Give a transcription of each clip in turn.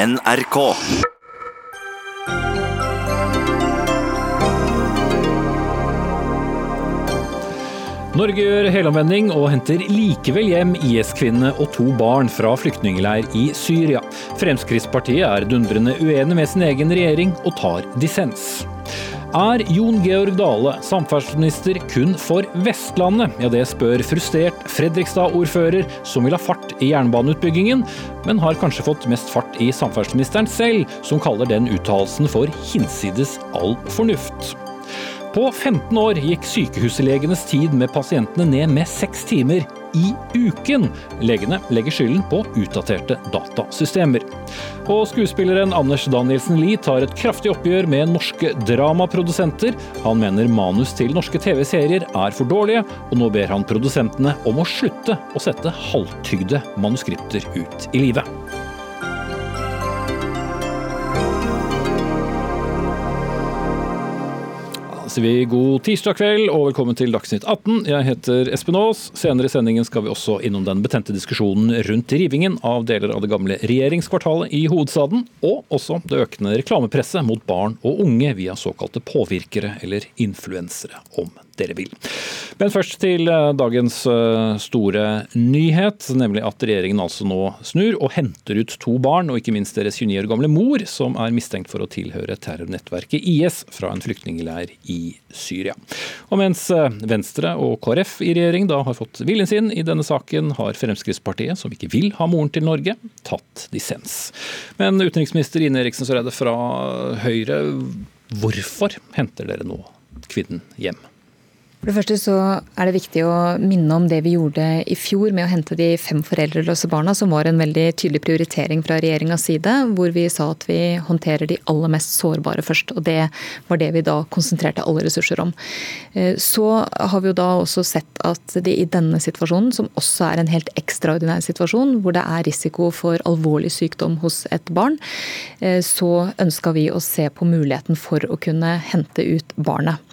NRK. Norge gjør helomvending og henter likevel hjem IS-kvinne og to barn fra flyktningleir i Syria. Fremskrittspartiet er dundrende uenig med sin egen regjering og tar dissens. Er Jon Georg Dale samferdselsminister kun for Vestlandet? Ja, det spør frustrert Fredrikstad-ordfører som vil ha fart i jernbaneutbyggingen, men har kanskje fått mest fart i samferdselsministeren selv, som kaller den uttalelsen for hinsides all fornuft. På 15 år gikk sykehuslegenes tid med pasientene ned med seks timer i uken. Legene legger skylden på utdaterte datasystemer. Og skuespilleren Anders Danielsen Lie tar et kraftig oppgjør med norske dramaprodusenter. Han mener manus til norske TV-serier er for dårlige, og nå ber han produsentene om å slutte å sette halvtygde manuskripter ut i livet. Sier vi god tirsdag kveld og velkommen til Dagsnytt 18. Jeg heter Espen Aas. Senere i sendingen skal vi også innom den betente diskusjonen rundt rivingen av deler av det gamle regjeringskvartalet i hovedstaden, og også det økende reklamepresset mot barn og unge via såkalte påvirkere eller influensere, om dere vil. Men først til eh, dagens eh, store nyhet, nemlig at regjeringen altså nå snur og henter ut to barn, og ikke minst deres 29 år gamle mor, som er mistenkt for å tilhøre terrornettverket IS fra en flyktningleir i Syria. Og mens eh, Venstre og KrF i regjering da har fått viljen sin i denne saken, har Fremskrittspartiet, som ikke vil ha moren til Norge, tatt dissens. Men utenriksminister Ine Eriksen Søreide fra Høyre, hvorfor henter dere nå kvinnen hjem? For det første så er det viktig å minne om det vi gjorde i fjor med å hente de fem foreldreløse barna, som var en veldig tydelig prioritering fra regjeringas side, hvor vi sa at vi håndterer de aller mest sårbare først. Og det var det vi da konsentrerte alle ressurser om. Eh, så har vi jo da også sett at det i denne situasjonen, som også er en helt ekstraordinær situasjon, hvor det er risiko for alvorlig sykdom hos et barn, eh, så ønska vi å se på muligheten for å kunne hente ut barnet.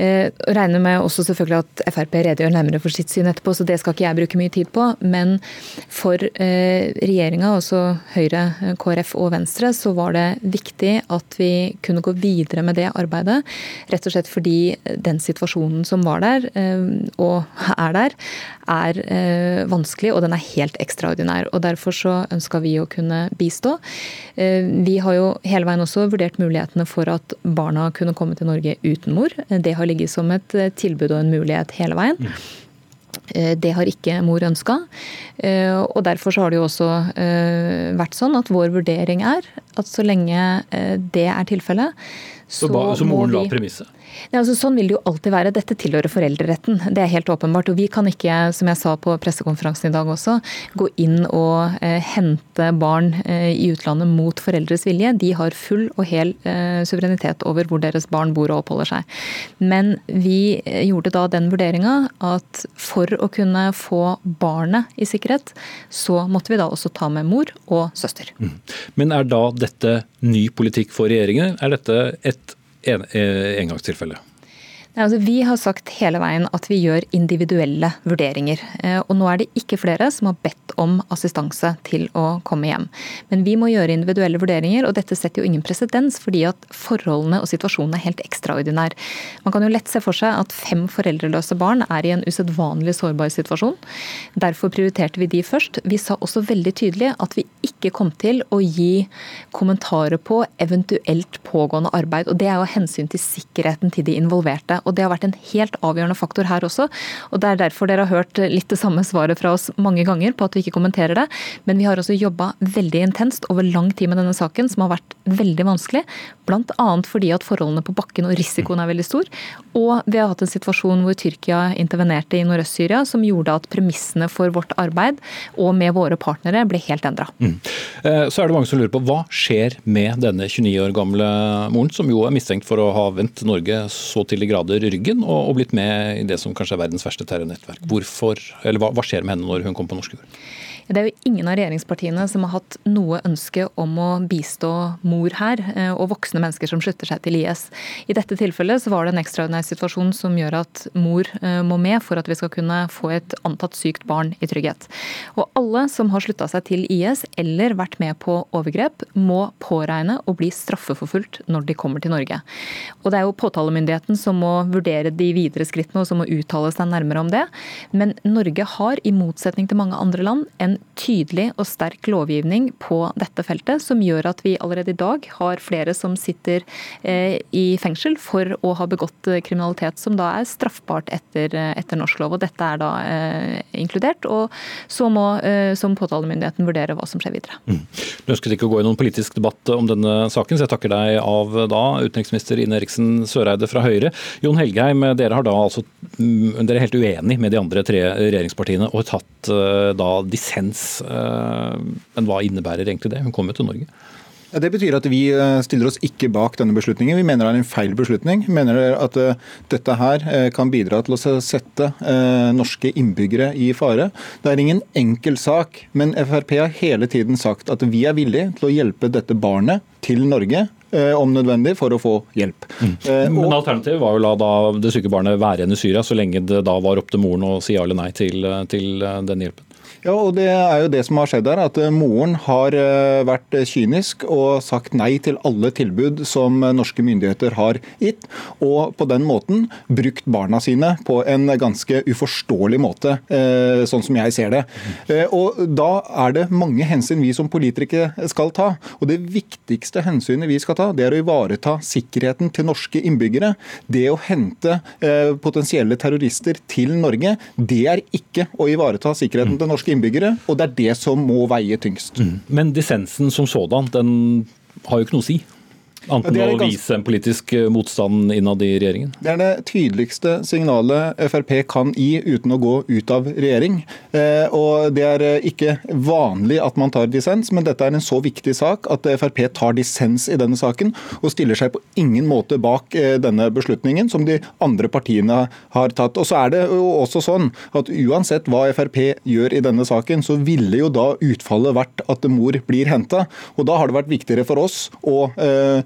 Eh, regner med også selvfølgelig at Frp redegjør nærmere for sitt syn etterpå, så det skal ikke jeg bruke mye tid på. Men for eh, regjeringa, altså Høyre, KrF og Venstre, så var det viktig at vi kunne gå videre med det arbeidet. Rett og slett fordi den situasjonen som var der, eh, og er der, er vanskelig, og den er helt ekstraordinær. og Derfor så ønska vi å kunne bistå. Vi har jo hele veien også vurdert mulighetene for at barna kunne komme til Norge uten mor. Det har ligget som et eh, tilbud og en mulighet hele veien. Eh, det har ikke mor ønska. Eh, og derfor har det jo også vært sånn at vår vurdering er at så lenge det er tilfellet, så, så, så moren la premisset? Ja, altså, sånn vil det jo alltid være. Dette tilhører foreldreretten. Det er helt åpenbart. Og vi kan ikke, som jeg sa på pressekonferansen i dag også, gå inn og eh, hente barn eh, i utlandet mot foreldres vilje. De har full og hel eh, suverenitet over hvor deres barn bor og oppholder seg. Men vi eh, gjorde da den vurderinga at for å kunne få barnet i sikkerhet, så måtte vi da også ta med mor og søster. Mm. Men er da dette ny politikk for regjeringen? Er dette et en, eh, engangstilfelle? Altså, vi har sagt hele veien at vi gjør individuelle vurderinger. Eh, og nå er det ikke flere som har bedt om assistanse til å komme hjem. Men vi må gjøre individuelle vurderinger, og dette setter jo ingen presedens, fordi at forholdene og situasjonen er helt ekstraordinær. Man kan jo lett se for seg at fem foreldreløse barn er i en usedvanlig sårbar situasjon. Derfor prioriterte vi de først. Vi sa også veldig tydelig at vi ikke kom til å gi kommentarer på eventuelt pågående arbeid. Og det er jo hensyn til sikkerheten til de involverte. Og det har vært en helt avgjørende faktor her også. Og det er derfor dere har hørt litt det samme svaret fra oss mange ganger på at vi ikke kommenterer det. Men vi har også jobba veldig intenst over lang tid med denne saken, som har vært veldig vanskelig. Bl.a. fordi at forholdene på bakken og risikoen er veldig stor. Og vi har hatt en situasjon hvor Tyrkia intervenerte i Nordøst-Syria, som gjorde at premissene for vårt arbeid og med våre partnere ble helt endra. Mm. Eh, så er det mange som lurer på hva skjer med denne 29 år gamle moren, som jo er mistenkt for å ha vendt Norge så til de grader ryggen og, blitt med i det som kanskje er verdens verste terrornettverk. Hvorfor, eller hva, hva skjer med henne når hun kommer på norsk jord? Det er jo ingen av regjeringspartiene som har hatt noe ønske om å bistå mor her, eh, og voksne mennesker som slutter seg til IS. I dette tilfellet så var det en ekstraordinær situasjon som gjør at mor eh, må med for at vi skal kunne få et antatt sykt barn i trygghet. Og alle som har slutta seg til IS eller vært med på overgrep, må påregne å bli straffeforfulgt når de kommer til Norge. Og det er jo påtalemyndigheten som må vurdere de videre skrittene og som må uttale seg nærmere om det. Men Norge har, i motsetning til mange andre land, en tydelig og sterk lovgivning på dette feltet, som gjør at vi allerede i dag har flere som sitter eh, i fengsel for å ha begått eh, kriminalitet som da er straffbart etter, eh, etter norsk lov. og Dette er da inkludert. og Så må som påtalemyndigheten vurdere hva som skjer videre. Mm. Du ønsket ikke å gå i noen politisk debatt om denne saken, så jeg takker deg av da, utenriksminister Ine Eriksen Søreide fra Høyre. Jon Helgheim, dere, har da altså, dere er helt uenig med de andre tre regjeringspartiene og har tatt da dissens. Men hva innebærer egentlig det? Hun kom jo til Norge. Det betyr at vi eh, stiller oss ikke bak denne beslutningen. Vi mener det er en feil beslutning. Vi mener at eh, dette her eh, kan bidra til å sette norske innbyggere i fare. Det er ingen enkel sak, men Frp har hele tiden sagt at vi er villige til å hjelpe dette barnet til Norge om nødvendig, for å få hjelp. Mm. Men Alternativet var jo la da det syke barnet være igjen i Syria, så lenge det da var opp til moren å si ja eller nei til, til den hjelpen? Ja, og Det er jo det som har skjedd her. At eh, moren har eh, vært kynisk og sagt nei til alle tilbud som norske myndigheter har gitt. Og på den måten brukt barna sine på en ganske uforståelig måte, eh, sånn som jeg ser det. Og Da er det mange hensyn vi som politikere skal ta. Og Det viktigste hensynet vi skal ta, det er å ivareta sikkerheten til norske innbyggere. Det å hente potensielle terrorister til Norge, det er ikke å ivareta sikkerheten til norske innbyggere, og det er det som må veie tyngst. Mm. Men dissensen som sådan, den har jo ikke noe å si? Annet ja, å vise en politisk eh, motstand innad i regjeringen? Det er det tydeligste signalet Frp kan gi uten å gå ut av regjering. Eh, og Det er eh, ikke vanlig at man tar dissens, men dette er en så viktig sak at Frp tar dissens i denne saken og stiller seg på ingen måte bak denne beslutningen som de andre partiene har tatt. Og så er det jo også sånn at Uansett hva Frp gjør i denne saken, så ville jo da utfallet vært at mor blir henta. Og da har det vært viktigere for oss å Eh,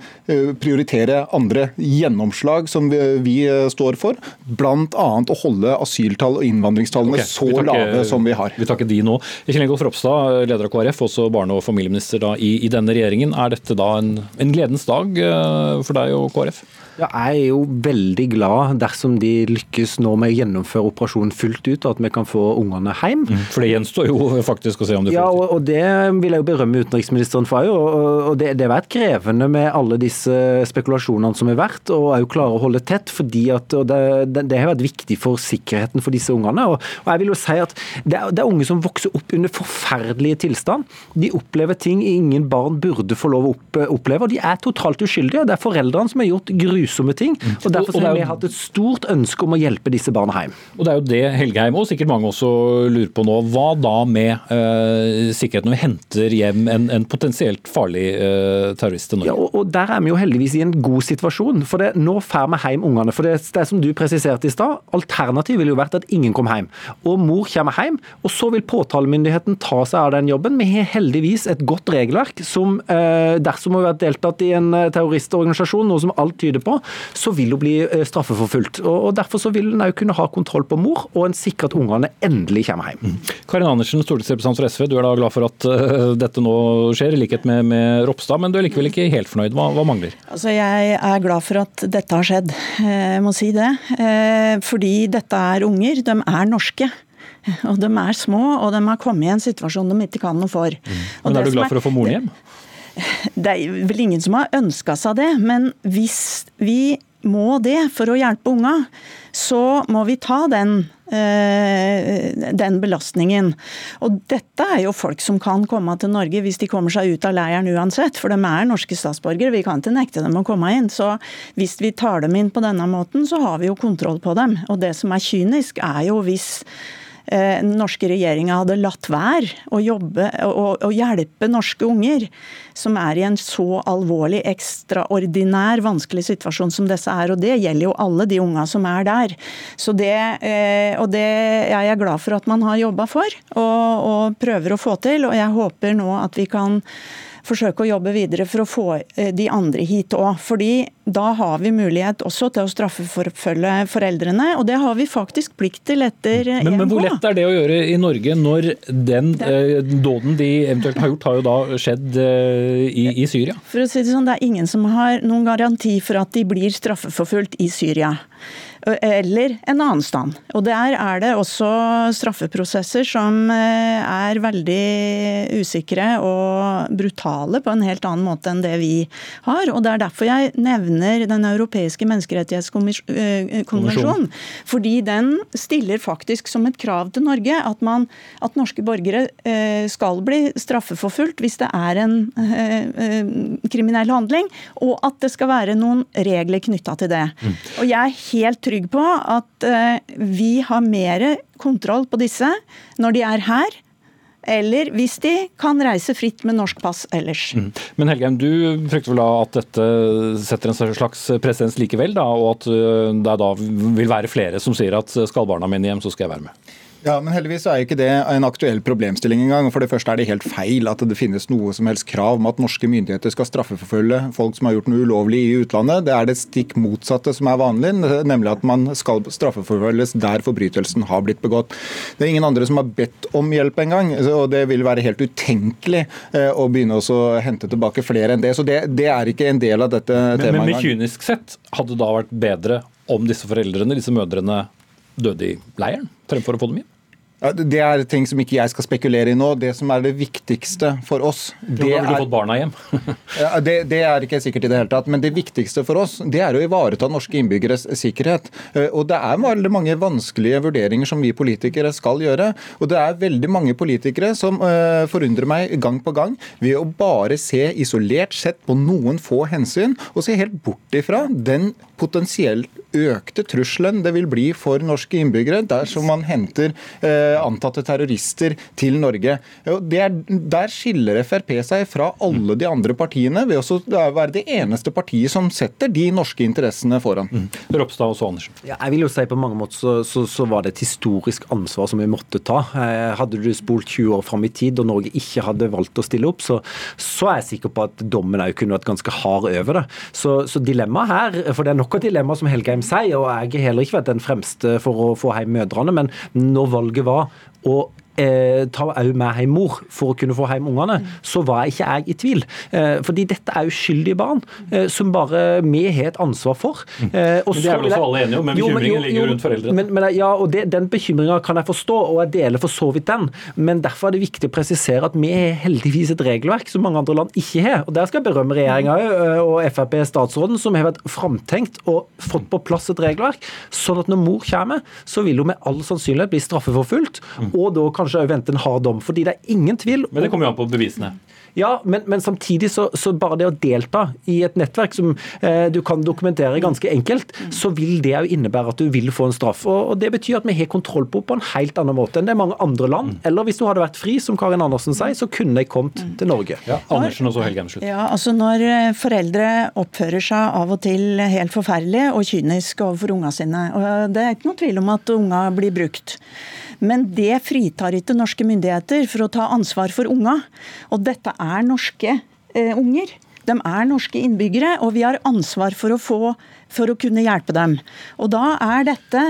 prioritere andre gjennomslag som vi, vi eh, står for, bl.a. å holde asyltall og innvandringstallene okay, så takke, lave som vi har. Vi takker de nå. Kjell Ingolf Ropstad, leder av KrF, også barne- og familieminister da, i, i, denne regjeringen. Er dette da en, en gledens dag eh, for deg og KrF? Ja, jeg er jo veldig glad dersom de lykkes nå med å gjennomføre operasjonen fullt ut, og at vi kan få ungene hjem. Mm, for det gjenstår jo faktisk å se om det Ja, og, og, det vil jeg jo berømme utenriksministeren for òg. Og det, det har vært krevende med alle disse spekulasjonene som har vært, og òg klare å holde tett. fordi at det, det, det, har vært viktig for sikkerheten for disse ungene. Og, og jeg vil jo si at det er, det er unge som vokser opp under forferdelige tilstand. De opplever ting ingen barn burde få lov å oppleve, og de er totalt uskyldige. Det er foreldrene som har gjort grusomme ting. Mm. og Derfor har vi hatt et stort ønske om å hjelpe disse barna hjem. Og Det er jo det Helgeheim og sikkert mange også lurer på nå. Hva da med uh, sikkerheten når vi henter hjem en, en potensielt farlig uh, terrorist til Norge? Ja, og, og, Der er vi jo heldigvis i en god situasjon. for det, Nå får vi hjem ungene. for det, det som du presiserte i stad, Alternativet ville jo vært at ingen kom hjem. Og mor kommer hjem, og så vil påtalemyndigheten ta seg av den jobben. Vi har heldigvis et godt regelverk som uh, dersom hun har vært deltatt i en terroristorganisasjon, noe som alt tyder på, så vil hun bli eh, straffeforfulgt. Og Derfor så vil en òg kunne ha kontroll på mor, og en sikre at ungene endelig kommer hjem. Mm. Karin Andersen, stortingsrepresentant for SV, du er da glad for at dette nå skjer, i likhet med, med, Ropstad, men du er likevel ikke helt fornøyd. Hva, hva, mangler? Altså, Jeg er glad for at dette har skjedd, jeg må si det. Eh, fordi dette er unger, de er norske. Og de er små, og de har kommet i en situasjon de ikke kan noe for. Mm. Men Er du glad for å få moren hjem? Det er vel ingen som har ønska seg det, men hvis vi må det for å hjelpe unga, så må vi ta den, eh, den belastningen. Og dette er jo folk som kan komme til Norge hvis de kommer seg ut av leiren uansett, for de er norske statsborgere. Vi kan ikke nekte dem å komme inn. Så hvis vi tar dem inn på denne måten, så har vi jo kontroll på dem. Og det som er kynisk, er jo hvis den norske regjeringa hadde latt være å jobbe og, og hjelpe norske unger som er i en så alvorlig, ekstraordinær vanskelig situasjon som disse er. Og det gjelder jo alle de unga som er der. Så det, eh, og det er jeg glad for at man har jobba for og, og prøver å få til. Og jeg håper nå at vi kan forsøke å jobbe videre for å få eh, de andre hit òg. Fordi da har vi mulighet også til å straffeforfølge foreldrene, og det har vi faktisk plikt til etter EMK. Men, men hvor lett er det å gjøre i Norge når den eh, dåden de eventuelt har gjort, har jo da skjedd eh, i, i Syria? For å si Det sånn, det er ingen som har noen garanti for at de blir straffeforfulgt i Syria eller en annen stand. Og Der er det også straffeprosesser som eh, er veldig usikre og brutale på en helt annen måte enn det vi har. Og Det er derfor jeg nevner Den europeiske menneskerettighetskonvensjonen. Fordi den stiller faktisk som et krav til Norge at, man, at norske borgere eh, skal bli straffeforfulgt hvis det er en eh, kriminell handling, og at det skal være noen regler knytta til det. Mm. Og jeg er helt trygg trygg på at eh, vi har mer kontroll på disse når de er her, eller hvis de kan reise fritt med norsk pass ellers. Mm. Men Helgheim, du frykter vel da at dette setter en slags presedens likevel, da, og at eh, det da vil være flere som sier at skal barna mine hjem, så skal jeg være med? Ja, men Heldigvis er ikke det en aktuell problemstilling engang. For det første er det helt feil at det finnes noe som helst krav om at norske myndigheter skal straffeforfølge folk som har gjort noe ulovlig i utlandet. Det er det stikk motsatte som er vanlig, nemlig at man skal straffeforfølges der forbrytelsen har blitt begått. Det er ingen andre som har bedt om hjelp engang, og det vil være helt utenkelig eh, å begynne å hente tilbake flere enn det. Så det, det er ikke en del av dette temaet. Men, men kynisk sett, hadde det da vært bedre om disse foreldrene, disse mødrene, døde i leiren fremfor å få dem hjem? Det er ting som ikke jeg skal spekulere i nå. Det som er det viktigste for oss det du fått barna hjem. det, det, er ikke sikkert i det hele tatt. Men det viktigste for oss det er å ivareta norske innbyggeres sikkerhet. Eh, og det er veldig mange vanskelige vurderinger som vi politikere skal gjøre. Og det er veldig mange politikere som uh, forundrer meg gang på gang ved å bare se isolert sett på noen få hensyn, og se helt bort ifra den potensielt økte trusselen det vil bli for norske innbyggere dersom man henter eh, antatte terrorister til Norge. Er, der skiller Frp seg fra alle de andre partiene ved å være det eneste partiet som setter de norske interessene foran. Mm. Ropstad og Andersen. Ja, jeg vil jo si På mange måter så, så, så, var det et historisk ansvar som vi måtte ta. Eh, hadde du spolt 20 år fram i tid og Norge ikke hadde valgt å stille opp, så, så er jeg sikker på at dommen òg kunne vært ganske hard over det. Så, så dilemmaet her, for det er nok et dilemma som Helgheim sier, og jeg har heller ikke vært den fremste for å få hjem mødrene, men når valget var og eh, tar òg med hjem mor for å kunne få hjem ungene, så var ikke jeg i tvil. Eh, fordi dette er uskyldige barn eh, som bare vi har et ansvar for. Eh, men Det er vel også alle enige om, men bekymringen ligger jo rundt foreldrene. Men, men, ja, og det, Den bekymringa kan jeg forstå, og jeg deler for så vidt den. Men derfor er det viktig å presisere at vi har heldigvis et regelverk som mange andre land ikke har. Og Der skal jeg berømme regjeringa eh, og Frp-statsråden, som har vært framtenkt og fått på plass et regelverk, sånn at når mor kommer, så vil hun med all sannsynlighet bli straffeforfulgt. Mm. og da kan kanskje vente en hard dom. fordi det er ingen tvil Men det kommer jo an på bevisene. Ja, men, men samtidig så, så, bare det å delta i et nettverk som eh, du kan dokumentere ganske enkelt, så vil det jo innebære at du vil få en straff. Og, og Det betyr at vi har kontroll på på en helt annen måte enn det er mange andre land. Mm. Eller hvis du hadde vært fri, som Karin Andersen sier, så kunne de kommet mm. til Norge. Ja, Andersen og så Helge slutt. Ja, altså Når eh, foreldre oppfører seg av og til helt forferdelig og kynisk overfor unga sine, og det er ikke noe tvil om at unga blir brukt. Men det fritar ikke norske myndigheter for å ta ansvar for unga. Og dette er norske eh, unger. De er norske innbyggere, og vi har ansvar for å, få, for å kunne hjelpe dem. Og da er dette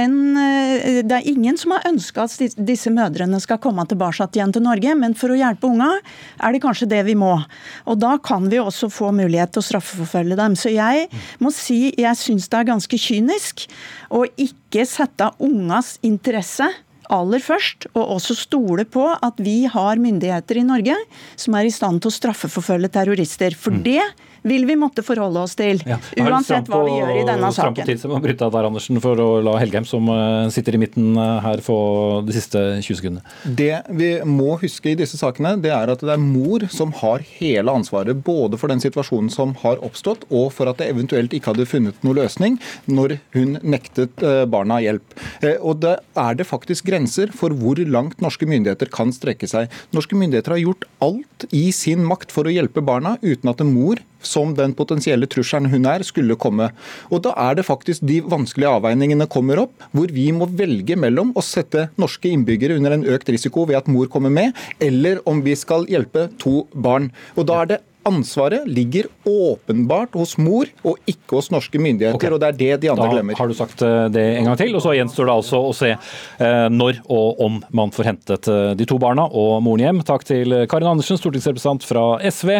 en eh, Det er ingen som har ønska at disse mødrene skal komme tilbake igjen til Norge, men for å hjelpe unga er det kanskje det vi må. Og da kan vi også få mulighet til å straffeforfølge dem. Så jeg må si jeg syns det er ganske kynisk å ikke sette ungas interesse aller først, og også stole på at vi har myndigheter i Norge som er i stand til å straffeforfølge terrorister. For mm. det vil vi måtte forholde oss til. Ja. Uansett hva vi gjør i denne saken. På tid, så må bryte der, Andersen, for å la Helgheim, som eh, sitter i midten eh, her, få de siste 20 sekundene. Det vi må huske i disse sakene, det er at det er mor som har hele ansvaret. Både for den situasjonen som har oppstått, og for at det eventuelt ikke hadde funnet noen løsning når hun nektet eh, barna hjelp. Og det er det faktisk grenser grenser for hvor langt norske myndigheter kan strekke seg. Norske myndigheter har gjort alt i sin makt for å hjelpe barna, uten at en mor som den potensielle trusselen hun er, skulle komme. Og Da er det faktisk de vanskelige avveiningene kommer opp, hvor vi må velge mellom å sette norske innbyggere under en økt risiko ved at mor kommer med, eller om vi skal hjelpe to barn. Og Da er det Ansvaret ligger åpenbart hos mor og ikke hos norske myndigheter, okay. og det er det de andre da glemmer. har du sagt eh, det en gang til, og så gjenstår det altså å se eh, når og om man får hentet eh, de to barna og moren hjem. Takk til Karin Andersen, stortingsrepresentant fra SV,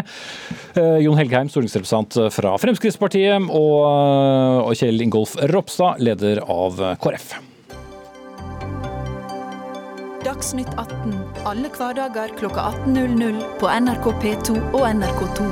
Jon Helgheim, stortingsrepresentant fra Fremskrittspartiet, og Kjell Ingolf Ropstad, leder av KrF. Dagsnytt 18 alle hverdager kl 18.00 på NRK P2 og NRK2.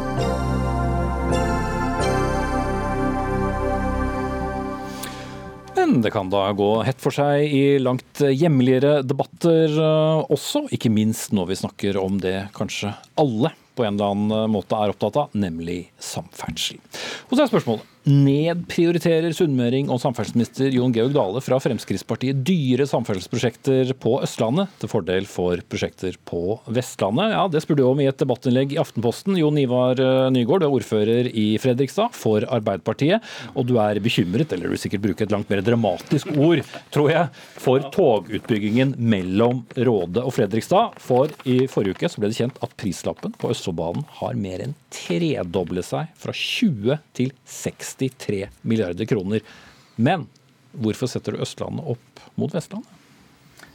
Men det kan da gå hett for seg i langt hjemligere debatter eh, også, ikke minst når vi snakker om det kanskje alle på en eller annen måte er opptatt av, nemlig samferdsel. Og så er spørsmålet nedprioriterer sunnmøring og samferdselsminister Jon Georg Dale fra Fremskrittspartiet dyre samferdselsprosjekter på Østlandet til fordel for prosjekter på Vestlandet. Ja, Det spurte du om i et debattinnlegg i Aftenposten. Jon Ivar eh, Nygaard, du er ordfører i Fredrikstad for Arbeiderpartiet. Og du er bekymret, eller du vil sikkert bruke et langt mer dramatisk ord, tror jeg, for togutbyggingen mellom Råde og Fredrikstad. For i forrige uke så ble det kjent at prislappen på Østfoldbanen har mer enn tredoblet seg fra 20 til 60 63 milliarder kroner. Men hvorfor setter du Østlandet opp mot Vestlandet?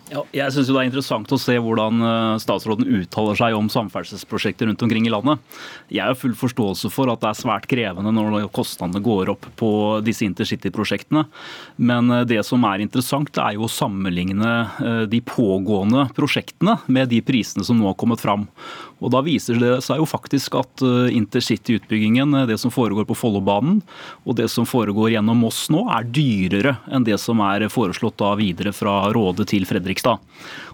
Ja, jeg synes Det er interessant å se hvordan eh, statsråden uttaler seg om samferdselsprosjekter rundt omkring i landet. Jeg har full forståelse for at det er svært krevende når kostnadene går opp på disse intercity-prosjektene. Men eh, det som er interessant, er jo å sammenligne eh, de pågående prosjektene med de prisene som nå har kommet fram. Og Da viser det seg jo faktisk at intercity-utbyggingen, det som foregår på Follobanen og det som foregår gjennom Moss nå, er dyrere enn det som er foreslått da videre fra Råde til. Fredrikstad.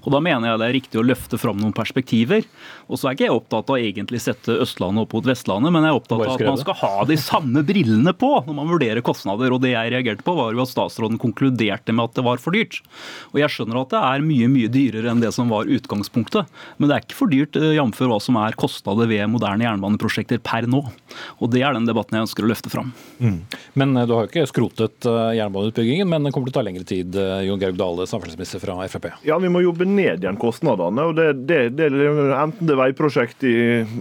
Og Da mener jeg det er riktig å løfte fram noen perspektiver. Og så er ikke jeg opptatt av å egentlig sette Østlandet opp mot Vestlandet, men jeg er opptatt av at man skal ha de samme brillene på når man vurderer kostnader. Og det jeg reagerte på, var jo at statsråden konkluderte med at det var for dyrt. Og jeg skjønner at det er mye, mye dyrere enn det som var utgangspunktet. Men det er ikke for dyrt, eh, jf. hva som er kostnader ved moderne jernbaneprosjekter per nå. Og det er den debatten jeg ønsker å løfte fram. Mm. Men eh, du har jo ikke skrotet eh, jernbaneutbyggingen, men det kommer til å ta lengre tid, Jon Georg Dale, samferdselsminister fra Frp? Ja, vi må jobbe ned igjen kostnadene. og det, det, det, Enten det er veiprosjekt i,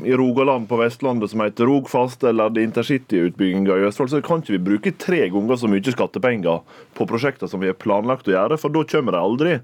i, Rogaland på Vestlandet som heter Rogfast, eller er intercityutbygginga i Østfold, så kan ikke vi bruke tre ganger så mye skattepenger på prosjekter som vi har planlagt å gjøre, for da kommer de aldri.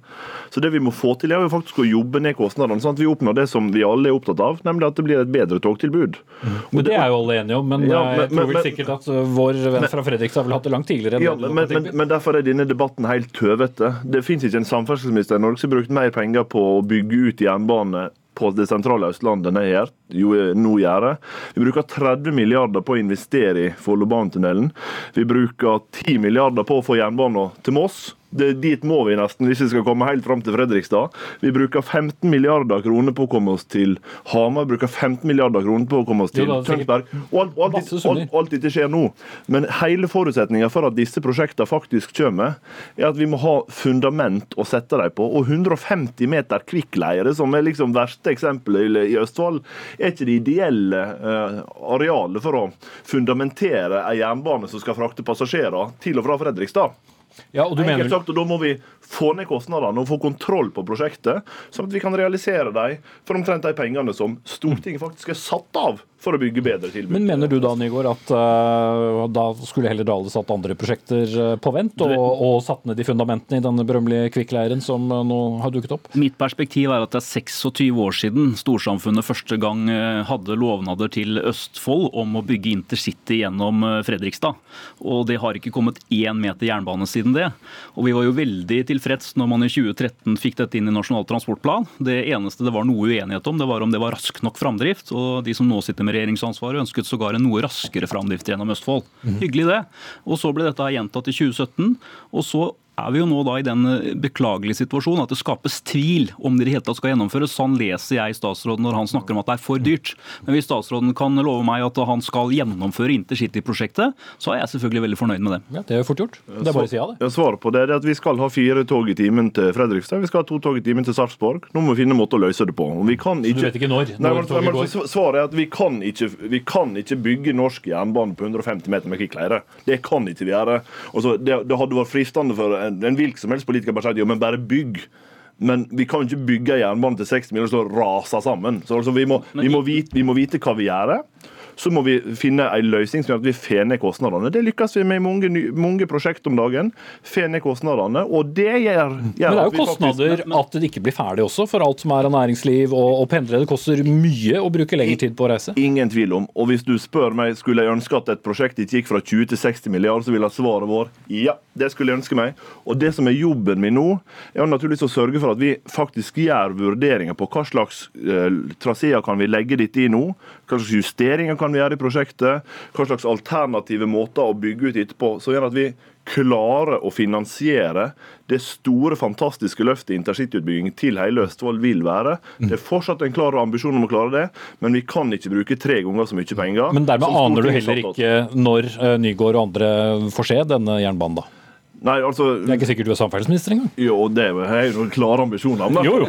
Så det vi må få til, er jo faktisk å jobbe ned kostnadene, sånn at vi oppnår det som vi alle er opptatt av, nemlig at det blir et bedre togtilbud. Mm. Men Det er jo alle enige om, men, ja, men jeg tror vel sikkert at uh, vår venn fra Fredrikstad har vel hatt det langt tidligere. Ja, men, men, men, derfor er denne debatten helt tøvete. Det finnes ikke en samferdselsminister i Norge som har brukt mer penger på å bygge ut jernbane på det sentrale Østlandet enn jeg nå gjør. Vi bruker 30 milliarder på å investere i Follobanetunnelen. Vi bruker 10 milliarder på å få jernbanen til Moss. Det, dit må vi nesten hvis vi skal komme helt fram til Fredrikstad. Vi bruker 15 milliarder kroner på å komme oss til Hamar, bruker 15 milliarder kroner på å komme oss til Tønsberg. Og alt, alt, alt, alt, dette skjer nå. Men hele forutsetninga for at disse prosjektene faktisk kommer, er at vi må ha fundament å sette dem på. Og 150 meter kvikkleire, som er liksom verste eksempelet i Østfold, er ikke det ideelle uh, arealet for å fundamentere en jernbane som skal frakte passasjerer til og fra Fredrikstad. Ja, og du mener... sagt, og Da må vi få ned kostnadene og få kontroll på prosjektet, sånn at vi kan realisere dem for omtrent de pengene som Stortinget faktisk er satt av for å bygge bedre tilbud. Men mener du da Nygaard, at uh, da skulle heller Dale satt andre prosjekter uh, på vent, og, og, satt ned de fundamentene i denne berømmelige kvikkleiren som uh, nå har dukket opp? Mitt perspektiv er at det er 26 år siden storsamfunnet første gang hadde lovnader til Østfold om å bygge intercity gjennom Fredrikstad. Og det har ikke kommet én meter jernbane siden det. Og vi var jo veldig tilfreds når man i 2013 fikk dette inn i Nasjonal transportplan. Det eneste det var noe uenighet om, det var om det var rask nok framdrift. Og de som nå sitter med regjeringsansvaret, ønsket sågar en noe raskere framdrift gjennom Østfold. Mm. Hyggelig det. Og så ble dette gjentatt i 2017. og så er vi jo nå da i den eh, beklagelige situasjonen at det skapes tvil om det i det hele tatt skal gjennomføres. Sånn leser jeg statsråden når han snakker om at det er for dyrt. Men hvis statsråden kan love meg at han skal gjennomføre intercityprosjektet, så er jeg selvfølgelig veldig fornøyd med det. Ja, Det er jo fort gjort. Det er bare å si ja, det. Svaret på det er at vi skal ha fire tog i timen til Fredrikstad. Vi skal ha to tog i timen til Sarpsborg. Nå må vi finne en måte å løse det på. Og Vi kan ikke... Så Du vet ikke når, Nei, når men, toget går. svaret er at vi kan, ikke, vi kan ikke bygge norsk jernbane på 150 meter med kvikkleire. Det kan ikke vi gjøre. Altså, det, det hadde vært fristende for en, en hvilken som helst politiker bare sier jo, men bare bygg. Men vi kan ikke bygge jernbane til 60 mil og så rase sammen. Så altså, vi, må, vi, må vite, vi må vite hva vi gjør. Så må vi finne en løsning som gjør at vi får ned kostnadene. Det lykkes vi med i mange, mange prosjekt om dagen. Får ned kostnadene, og det gjør, gjør Men det er at jo vi faktisk- kostnader at det ikke blir ferdig også, for alt som er av næringsliv og, og pendlere. Det koster mye å bruke lengre tid på å reise. Ingen tvil om. Og hvis du spør meg skulle jeg ønske at et prosjekt ikke gikk fra 20 til 60 milliarder, så ville svaret vår ja, det skulle jeg ønske meg. Og det som er jobben min nå, er naturligvis å sørge for at vi faktisk gjør vurderinger på hva slags eh, traseer kan vi legge dette i nå, hva slags justeringer kan vi gjøre i prosjektet, hva slags alternative måter å bygge ut etterpå, så gjør at vi klarer å finansiere det store, fantastiske løftet intercityutbygging til hele Østfold vil være. Det er fortsatt en klar ambisjon om å klare det, men vi kan ikke bruke tre ganger så mye penger. Men dermed aner du heller ikke når eh, Nygård og andre får se denne jernbanen, da. Nei, altså, Det er ikke sikkert du er samferdselsminister engang. Jo, det er jo klare ambisjoner. Jo, jo.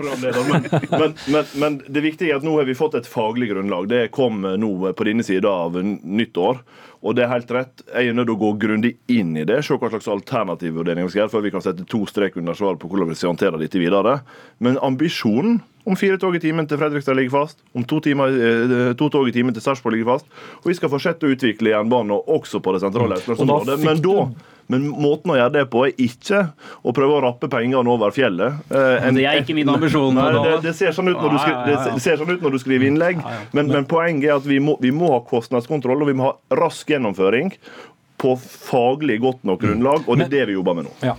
men, men, men, men det viktige er at nå har vi fått et faglig grunnlag. Det kom nå på denne sida av nyttår. Og det er helt rett. Jeg er nødt til å gå grundig inn i det, se hva slags alternative vurderinger vi skal gjøre, før vi kan sette to strek under svaret på hvordan vi skal håndtere dette videre. Men ambisjonen om fire tog i timen til Fredrikstad ligger fast. Om to, timer, eh, to tog i timen til Sarpsborg ligger fast. Og vi skal fortsette å utvikle jernbanen også på det sentrale østlandsområdet. fikk Men da men måten å gjøre det på er ikke å prøve å rappe pengene over fjellet. Eh, en- Det er ikke min ambisjon, Nei, det, det, ser sånn ut når du skri, Ja, ja, ja, ja. det ser sånn ut når du skriver innlegg, men, men poenget er at vi må, vi må ha kostnadskontroll og vi må ha rask gjennomføring på faglig godt nok grunnlag, og det er det vi jobber med nå. Ja.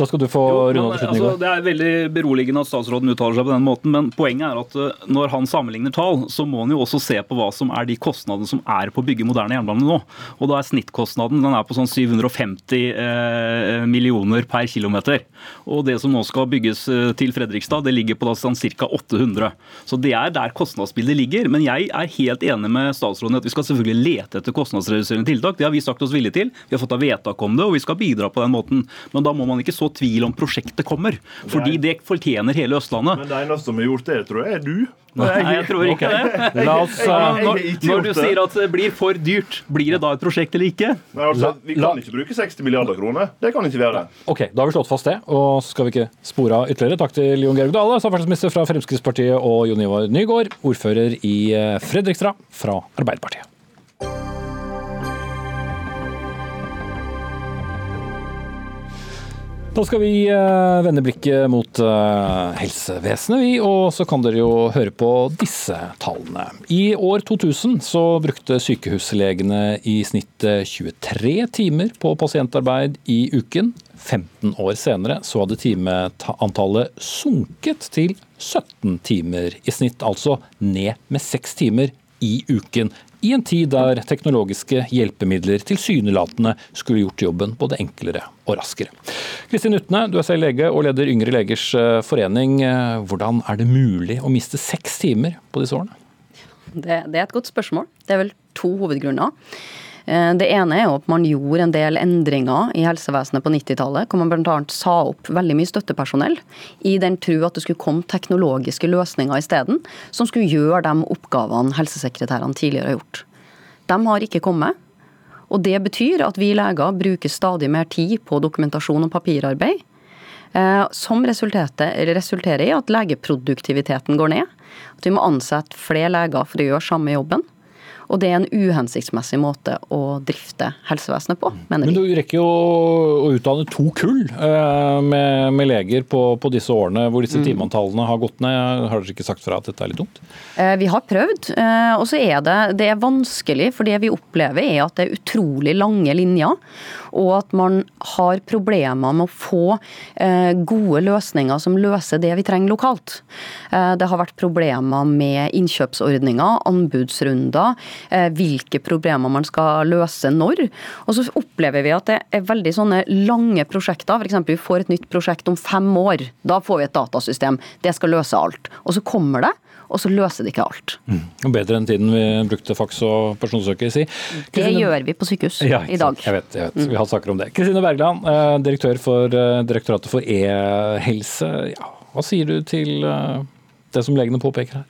Da skal du få runde av altså, det er veldig beroligende at statsråden uttaler seg på den måten, men poenget er at eh, når han sammenligner tall, så må han jo også se på hva som er de kostnadene som er på å bygge moderne jernbane nå. Og da er snittkostnaden den er på sånn 750 eh, millioner per kilometer. Og det som nå skal bygges eh, til Fredrikstad, det ligger på da sånn ca. 800. Så det er der kostnadsbildet ligger. Men jeg er helt enig med statsråden i at vi skal selvfølgelig lete etter kostnadsreduserende tiltak. Det har vi sagt oss villige til. Vi har fått av vedtak om det, og vi skal bidra på den måten. Men da må man ikke så tvil om prosjektet kommer. Fordi det fortjener hele Østlandet. Men det eneste som har gjort det, tror jeg, er du. Nei, jeg tror ikke det. La oss, når, når du sier at det blir for dyrt, blir det da et prosjekt eller ikke? Nei, altså, vi kan ikke bruke 60 milliarder kroner. Det kan ikke være. Ok, Da har vi slått fast det, og så skal vi ikke spore av ytterligere. Takk til Jon Georg Dale, samferdselsminister fra Fremskrittspartiet, og Jon Ivar Nygård, ordfører i eh, Fredrikstad fra Arbeiderpartiet. Da skal vi eh, vende blikket mot eh, helsevesenet, vi. Og så kan dere jo høre på disse tallene. I år 2000 så brukte sykehuslegene i snitt eh, 23 timer på pasientarbeid i uken. 15 år senere så hadde timeantallet sunket til 17 timer i snitt, altså ned med 6 timer i uken. I en tid der teknologiske hjelpemidler tilsynelatende skulle gjort jobben både enklere og raskere. Kristin Utne, du er selv lege og leder Yngre legers eh, forening. Eh, Hvordan er det mulig å miste seks timer på disse årene? Det, det er et godt spørsmål. Det er vel to hovedgrunner. Eh, Det ene er jo at man gjorde en del endringer i helsevesenet på 90-tallet, hvor man bl.a. sa opp veldig mye støttepersonell i den tro at det skulle komme teknologiske løsninger isteden, som skulle gjøre de oppgavene helsesekretærene tidligere har gjort. De har ikke kommet. Og det betyr at vi leger bruker stadig mer tid på dokumentasjon og papirarbeid. eh, Som resulterer i at legeproduktiviteten går ned. At vi må ansette flere leger for å gjøre samme jobben. Og det er en uhensiktsmessig måte å drifte helsevesenet på, mener vi. Men du rekker jo å utdanne to kull eh, med, med leger på, på disse årene hvor disse timeantallene har gått ned. Har dere ikke sagt fra at dette er litt dumt? Eh, Vi har prøvd, eh, og så er det, det er vanskelig, for det vi opplever er at det er utrolig lange linjer, og at man har problemer med å få eh, gode løsninger som løser det vi trenger lokalt. Eh, Det har vært problemer med innkjøpsordninger, anbudsrunder, hvilke problemer man skal løse når. Og så opplever vi at det er veldig sånne lange prosjekter. F.eks. vi får et nytt prosjekt om fem år. Da får vi et datasystem. Det skal løse alt. Og så kommer det og så løser det ikke alt. Mm. Bedre enn tiden vi brukte faks og personsøker, si. Det gjør vi på sykehus ja, i dag. Jeg vet, jeg vet. Vi har saker om det. Kristine Bergland, eh, direktør for eh, Direktoratet for e-helse. Ja, hva sier du til eh, det som legene påpeker her?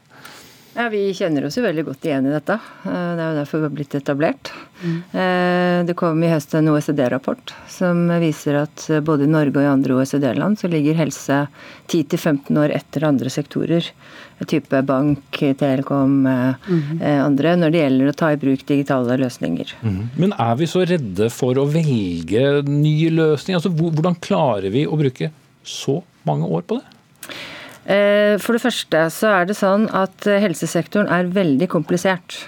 Ja, Vi kjenner oss jo veldig godt igjen i dette. Det er jo derfor vi har blitt etablert. Mm. Det kom i høst en OECD-rapport som viser at både i Norge og i andre OECD-land så ligger helse 10-15 år etter andre sektorer type bank, telekom, mm. andre, når det gjelder å ta i bruk digitale løsninger. Mm. Men er vi så redde for å velge nye løsninger? Altså, hvordan klarer vi å bruke så mange år på det? Eh, for det første så er det sånn at helsesektoren er veldig komplisert.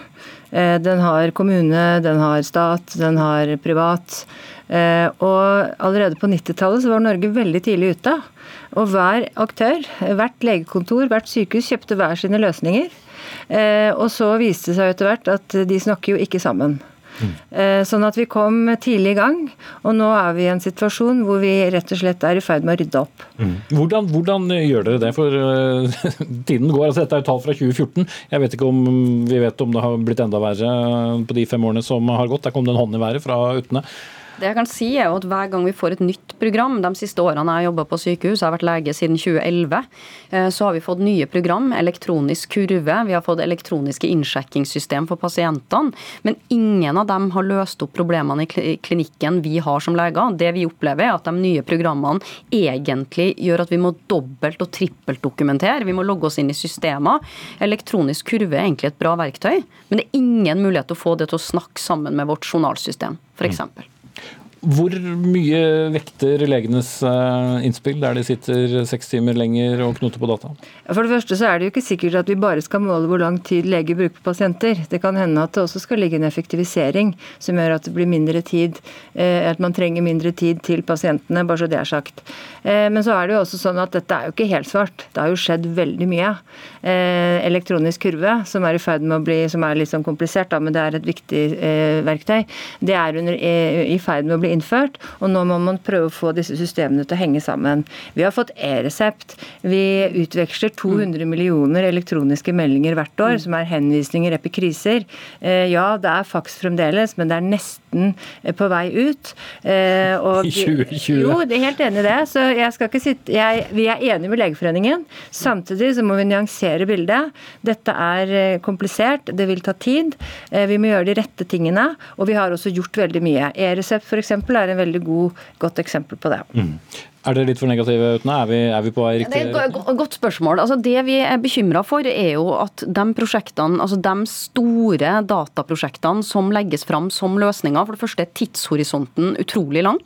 Den har kommune, den har stat, den har privat. Og allerede på 90-tallet så var Norge veldig tidlig ute. Og hver aktør, hvert legekontor, hvert sykehus kjøpte hver sine løsninger. Eh, og så viste det seg etter hvert at de snakker jo ikke sammen. Mm. Sånn at vi kom tidlig i gang, og nå er vi i en situasjon hvor vi rett og slett er i ferd med å rydde opp. Mm. Hvordan, hvordan, gjør dere det? For uh, tiden går. altså Dette er jo tall fra 2014. Jeg vet ikke om vi vet om det har blitt enda verre på de fem årene som har gått. Der kom det en hånd i været fra Utne. Det jeg kan si er jo at Hver gang vi får et nytt program, de siste årene jeg har jobba på sykehus, jeg har vært lege siden 2011, eh, så har vi fått nye program. Elektronisk kurve, vi har fått elektroniske innsjekkingssystem for pasientene. Men ingen av dem har løst opp problemene i klinikken vi har som leger. Det vi opplever, er at de nye programmene egentlig gjør at vi må dobbelt og trippelt dokumentere. Vi må logge oss inn i systemer. Elektronisk kurve er egentlig et bra verktøy, men det er ingen mulighet til å få det til å snakke sammen med vårt journalsystem, f.eks. Hvor mye vekter legenes eh, innspill, der de sitter seks timer lenger og knoter på data? For det første så er det jo ikke sikkert at vi bare skal måle hvor lang tid leger bruker på pasienter. Det kan hende at det også skal ligge en effektivisering som gjør at det blir mindre tid, eh, at man trenger mindre tid til pasientene, bare så det er sagt. Eh, men så er det jo også sånn at dette er jo ikke helt svart. Det har jo skjedd veldig mye. Elektronisk kurve, som er i ferd med å bli, som er litt sånn komplisert, da, men det er et viktig verktøy, det er under, i ferd med å bli innført, og nå må man prøve å få disse systemene til å henge sammen. Vi har fått e-resept. Vi utveksler 200 millioner elektroniske meldinger hvert år, som er henvisninger, etter kriser. ja, det er faks fremdeles, men det er nesten eh, på vei ut. Eh, og, I 2020? Jo, jeg er helt enig i det. Så jeg skal ikke sitte jeg, Vi er enige med Legeforeningen. Samtidig så må vi nyansere bildet. Dette er komplisert, det vil ta tid. Vi må gjøre de rette tingene, og vi har også gjort veldig mye. E-resept f.eks er en veldig god, godt eksempel på det. Mm. Er dere litt for negative, Utne? Er, er, vi på vei riktig Det er et godt spørsmål. Altså, det vi er bekymra for, er jo at de prosjektene, altså de store dataprosjektene som legges fram som løsninger, for det første er tidshorisonten utrolig lang.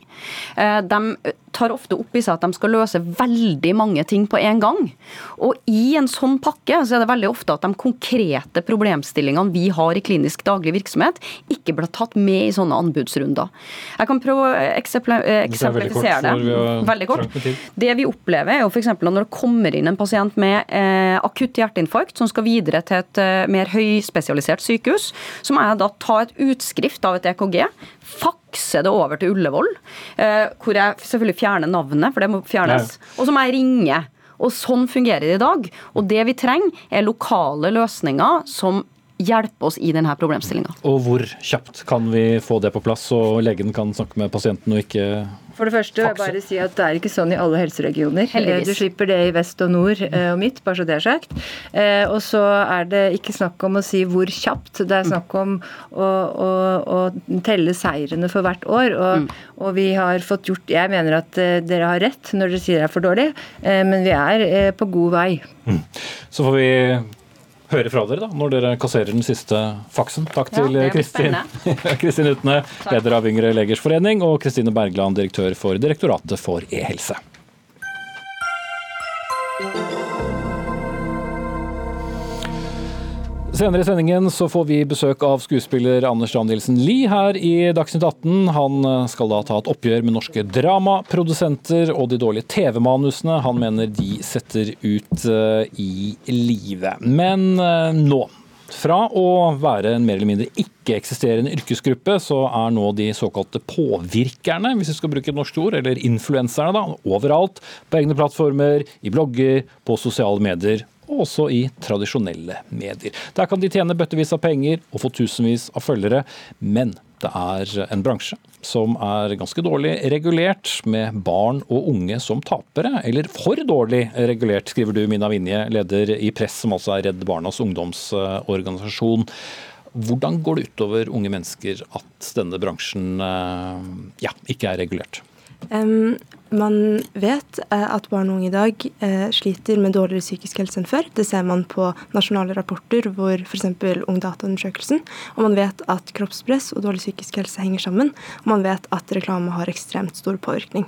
Eh, de tar ofte opp i seg at de skal løse veldig mange ting på en gang. Og i en sånn pakke så er det veldig ofte at de konkrete problemstillingene vi har i klinisk daglig virksomhet, ikke blir tatt med i sånne anbudsrunder. Jeg kan prøve å eksemplifisere det. Veldig kort. Det vi opplever er jo f.eks. når det kommer inn en pasient med eh, akutt hjerteinfarkt som skal videre til et eh, mer høyspesialisert sykehus, så må jeg da ta et utskrift av et EKG, fakse det over til Ullevål, eh, hvor jeg selvfølgelig fjerner navnet, for det må fjernes, og så må jeg ringe. Og Sånn fungerer det i dag. Og Det vi trenger, er lokale løsninger som hjelpe oss i denne problemstillinga. Og hvor kjapt kan vi få det på plass, så legen kan snakke med pasienten og ikke for det første vil jeg bare si at det er ikke sånn i alle helseregioner. Heldigvis. Du slipper det i vest og nord eh, og midt, bare så det er sagt. Eh, og så er det ikke snakk om å si hvor kjapt, det er snakk om å, å, å telle seirene for hvert år. Og, mm. og, vi har fått gjort Jeg mener at eh, dere har rett når dere sier det er for dårlig, men vi er på god vei. Mm. Så får vi høre fra dere da, når dere kasserer den siste faksen. Takk til ja, Kristin, Kristin Utne, leder av Yngre legers forening, og Kristine Bergland, direktør for Direktoratet for e-helse. Senere i sendingen så får vi besøk av skuespiller Anders Danielsen Lie her i Dagsnytt 18. Han eh, skal da ta et oppgjør med norske dramaprodusenter og de dårlige TV-manusene han mener de setter ut eh, i livet. Men eh, nå Fra å være en mer eller mindre ikke-eksisterende yrkesgruppe, så er nå de såkalte påvirkerne, hvis vi skal bruke et norsk ord, eller influenserne, da, overalt. På egne plattformer, i blogger, på sosiale medier og også i tradisjonelle medier. Der kan de tjene bøttevis av penger og få tusenvis av følgere, men det er en bransje som er ganske dårlig regulert, med barn og unge som tapere. Eller for dårlig regulert, skriver du, Mina Vinje, leder i Press, som altså er Redd Barnas ungdomsorganisasjon. Hvordan går det utover unge mennesker at denne bransjen eh, ja, ikke er regulert? Um, man vet uh, at barn og unge i dag uh, sliter med dårligere psykisk helse enn før. Det ser man på nasjonale rapporter hvor f.eks. Ungdataundersøkelsen. Og man vet at kroppspress og dårlig psykisk helse henger sammen. Og man vet at reklame har ekstremt stor påvirkning.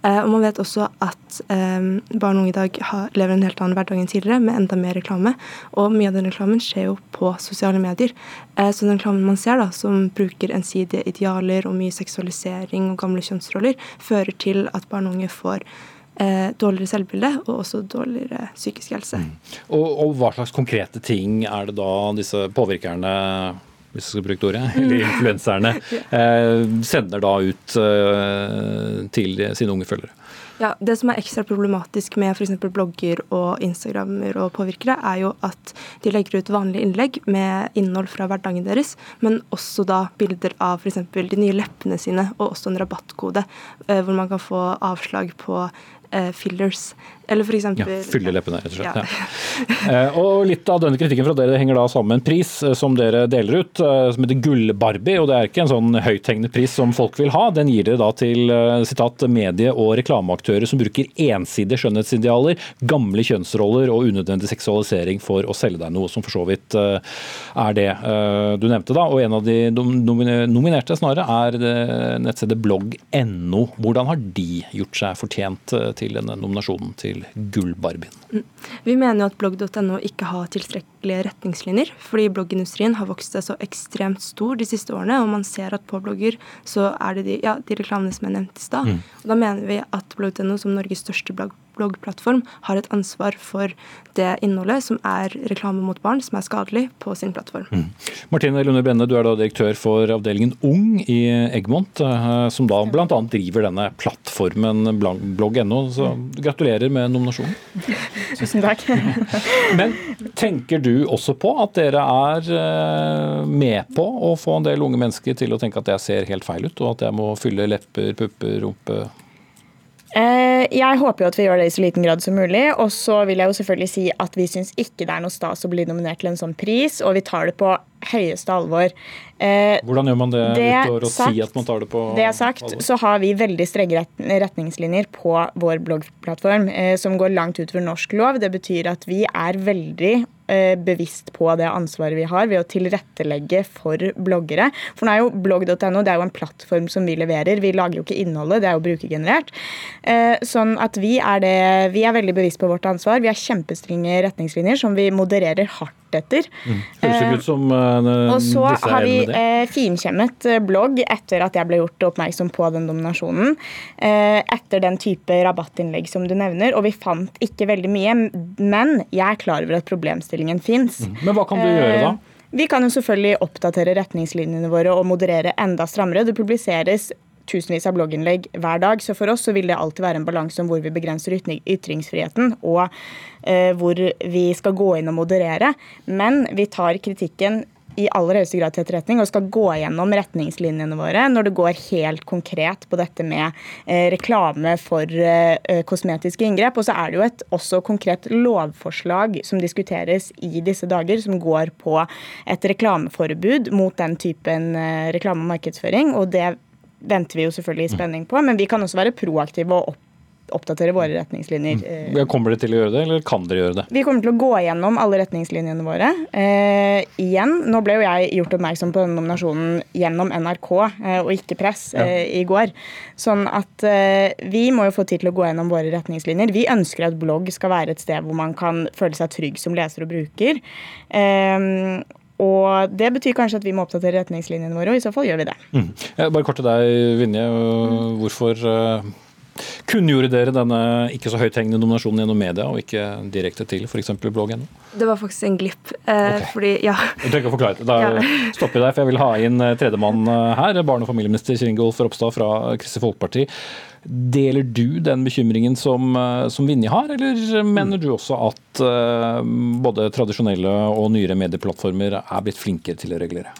Uh, og man vet også at um, barn og unge i dag lever en helt annen hverdag enn tidligere med enda mer reklame. Og mye av den reklamen skjer jo på sosiale medier. så den reklamen man ser, da, som bruker ensidige idealer og mye seksualisering og gamle kjønnsroller, fører til at barn og unge får eh, dårligere selvbilde og også dårligere psykisk helse. Mm. Og, og, hva slags konkrete ting er det da disse påvirkerne hvis jeg skal bruke ordet, eller influenserne, eh, sender da ut eh, til sine unge følgere? Ja, Det som er ekstra problematisk med f.eks. blogger og Instagrammer og påvirkere, er jo at de legger ut vanlige innlegg med innhold fra hverdagen deres, men også da bilder av f.eks. de nye leppene sine, og også en rabattkode eh, hvor man kan få avslag på fillers. Eller for eksempel, ja, Fylle leppene, rett og slett. Ja. Ja. Eh, og Litt av denne kritikken fra dere henger da sammen med en pris eh, som dere deler ut, eh, som heter Gull-Barbie. og Det er ikke en sånn høythengende pris som folk vil ha. Den gir dere da til sitat, medie- og reklameaktører som bruker ensidige skjønnhetsidealer, gamle kjønnsroller og unødvendig seksualisering for å selge deg noe, som for så vidt er det du nevnte. da, og En av de nominerte snarere er nettstedet blogg.no. Hvordan har de gjort seg fortjent til denne nominasjonen til Gullbarbien? Mm. Vi mener jo at blogg.no ikke har tilstrekkelige retningslinjer, fordi bloggindustrien har vokst seg så ekstremt stor de siste årene, og man ser at på blogger så er det de, ja, de reklamene som er nevnt i stad. Mm. Og Da mener vi at blogg.no som Norges største blogg bloggplattform har et ansvar for det innholdet som er reklame mot barn, som er skadelig, på sin plattform. Mm. Martine Lunde Brenne, du er da direktør for avdelingen Ung i Egmont, eh, som da bl.a. driver denne plattformen blogg.no. Så gratulerer med nominasjonen. Tusen takk. Men tenker du også på at dere er eh, med på å få en del unge mennesker til å tenke at jeg ser helt feil ut, og at jeg må fylle lepper, pupper, rumpe jeg håper jo at vi gjør det i så liten grad som mulig. Og så vil jeg jo selvfølgelig si at vi syns ikke det er noe stas å bli nominert til en sånn pris, og vi tar det på høyeste alvor. Eh, Hvordan gjør man det, det utover å sagt, si at man tar det på Det er sagt, alvor? så har vi veldig strenge retningslinjer på vår bloggplattform eh, som går langt utover norsk lov. Det betyr at vi er veldig Eh, bevisst på det ansvaret vi har ved å tilrettelegge for bloggere. For nå er jo blogg.no det er jo en plattform som vi leverer. Vi lager jo ikke innholdet, det er jo brukergenerert. Eh, sånn at vi er, det, vi er veldig bevisst på vårt ansvar. Vi har kjempestrenge retningslinjer som vi modererer hardt etter. Mm. Høres ut som uh, Og så har vi uh, finkjemmet blogg etter at jeg ble gjort oppmerksom på den dominasjonen. Uh, etter den type rabattinnlegg som du nevner, og vi fant ikke veldig mye. Men jeg er klar over at problemstillingen fins. Mm. Men hva kan du gjøre da? Vi kan jo selvfølgelig oppdatere retningslinjene våre og moderere enda strammere. Det publiseres tusenvis av blogginnlegg hver dag. Så for oss så vil det alltid være en balanse om hvor vi begrenser ytringsfriheten, og eh, hvor vi skal gå inn og moderere. Men vi tar kritikken i aller høyeste grad til etterretning og skal gå gjennom retningslinjene våre når det går helt konkret på dette med eh, reklame for eh, kosmetiske inngrep. Og så er det jo et også konkret lovforslag som diskuteres i disse dager, som går på et reklameforbud mot den typen eh, reklame og markedsføring. og det venter vi jo selvfølgelig i spenning på, men vi kan også være proaktive og opp oppdatere våre retningslinjer. Mm. Eh. Kommer dere til å gjøre det, eller kan dere gjøre det? Vi kommer til å gå gjennom alle retningslinjene våre. Eh, igjen, nå ble jo jeg gjort oppmerksom på denne nominasjonen gjennom NRK eh, og ikke press ja. eh, i går. Sånn at eh, vi må jo få tid til å gå gjennom våre retningslinjer. Vi ønsker at blogg skal være et sted hvor man kan føle seg trygg som leser og bruker. Eh, og Det betyr kanskje at vi må oppdatere retningslinjene våre, og i så fall gjør vi det. Mm. Bare kort til deg, Vinje. Hvorfor, Kunngjorde dere denne ikke så høythengende nominasjonen gjennom media, og ikke direkte til f.eks. blogg.no? Det var faktisk en glipp. Eh, okay. Fordi, ja. Du trenger ikke å forklare det. Da Ja. stopper jeg der, for jeg vil ha inn eh, tredjemann eh, her. Barne- og familieminister Kjell Ingolf Ropstad fra Kristelig Folkeparti. Deler du den bekymringen som, eh, som Vinje har, eller mener du også at eh, både tradisjonelle og nyere medieplattformer er blitt flinkere til å regulere?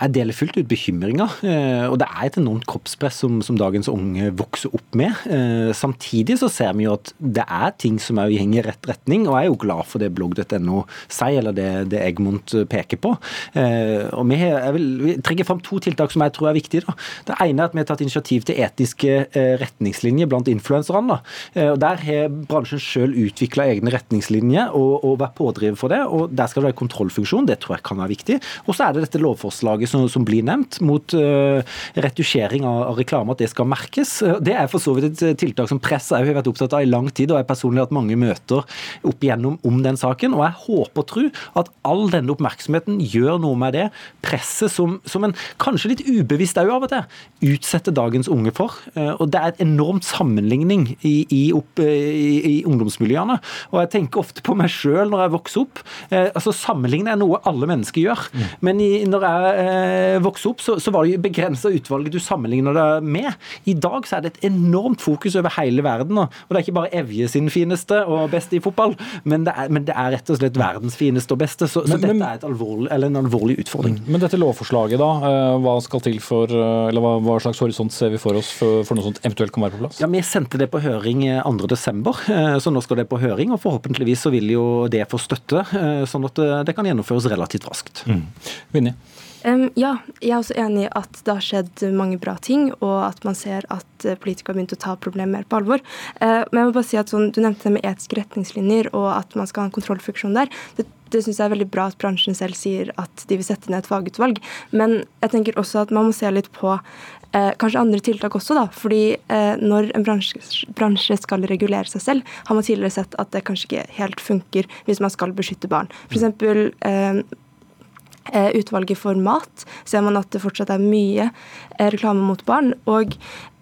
Jeg deler fullt ut bekymringa. eh, Og det er et enormt kroppspress som, som dagens unge vokser opp med. Eh, Samtidig så ser vi jo at det er ting som òg går i rett retning, og jeg er jo glad for det blogg.no sier, eller det, det Egmont peker på. Eh, Og vi, jeg vil vi trekker fram to tiltak som jeg tror er viktige. Da. Det ene er at vi har tatt initiativ til etiske eh, retningslinjer blant influenserne. Eh, Der har bransjen sjøl utvikla egne retningslinjer og, og vært pådriver for det. og Der skal det være kontrollfunksjon, det tror jeg kan være viktig. Og så er det dette lovforslaget som, som blir nevnt, mot uh, retusjering av, av reklame, at det skal merkes. Eh, Det er for så vidt et eh, tiltak som press har vært opptatt av i lang tid, og jeg personlig har hatt mange møter opp igjennom om den saken. Og jeg håper og tror at all denne oppmerksomheten gjør noe med det presset som, som en kanskje litt ubevisst òg av og til utsetter dagens unge for. Uh, Og det er et enormt sammenligning i, i, opp, i, i ungdomsmiljøene. Og jeg tenker ofte på meg sjøl når jeg vokser opp. Eh, altså Sammenligne er noe alle mennesker gjør. Men i, når jeg eh, vokste opp, så, så var det begrensa utvalget du sammenligner det med. I dag så er det et enormt fokus over hele verden. Og det er ikke bare Evje sin fineste og beste i fotball, men det er, men det er rett og slett verdens fineste og beste. Så, så Men- dette er alvorlig, eller en alvorlig utfordring. Men dette lovforslaget, da, eh, hva skal til for, eh, eller hva, hva slags horisont ser vi for oss for, for noe sånt eventuelt kan være på plass? Ja, Vi sendte det på høring eh, 2.12, så nå skal det på høring. og Forhåpentligvis så vil jo det få støtte, sånn at det kan gjennomføres relativt raskt. Vinje? Em, ja, jeg er også enig i at det har skjedd mange bra ting, og at man ser at eh, politikere har begynt å ta problemet mer på alvor. Uh, men jeg må bare si at sånn, Du nevnte det med etiske retningslinjer og at man skal ha en kontrollfunksjon der. Det, det syns jeg er veldig bra at bransjen selv sier at de vil sette ned et fagutvalg. Men jeg tenker også at man må se litt på eh, kanskje andre tiltak også, da. Fordi eh, når en bransje, bransje skal regulere seg selv, har man tidligere sett at det kanskje ikke helt funker hvis man skal beskytte barn. For eksempel, eh, eh, utvalget for mat, ser man at det fortsatt er mye eh, reklame mot barn. Og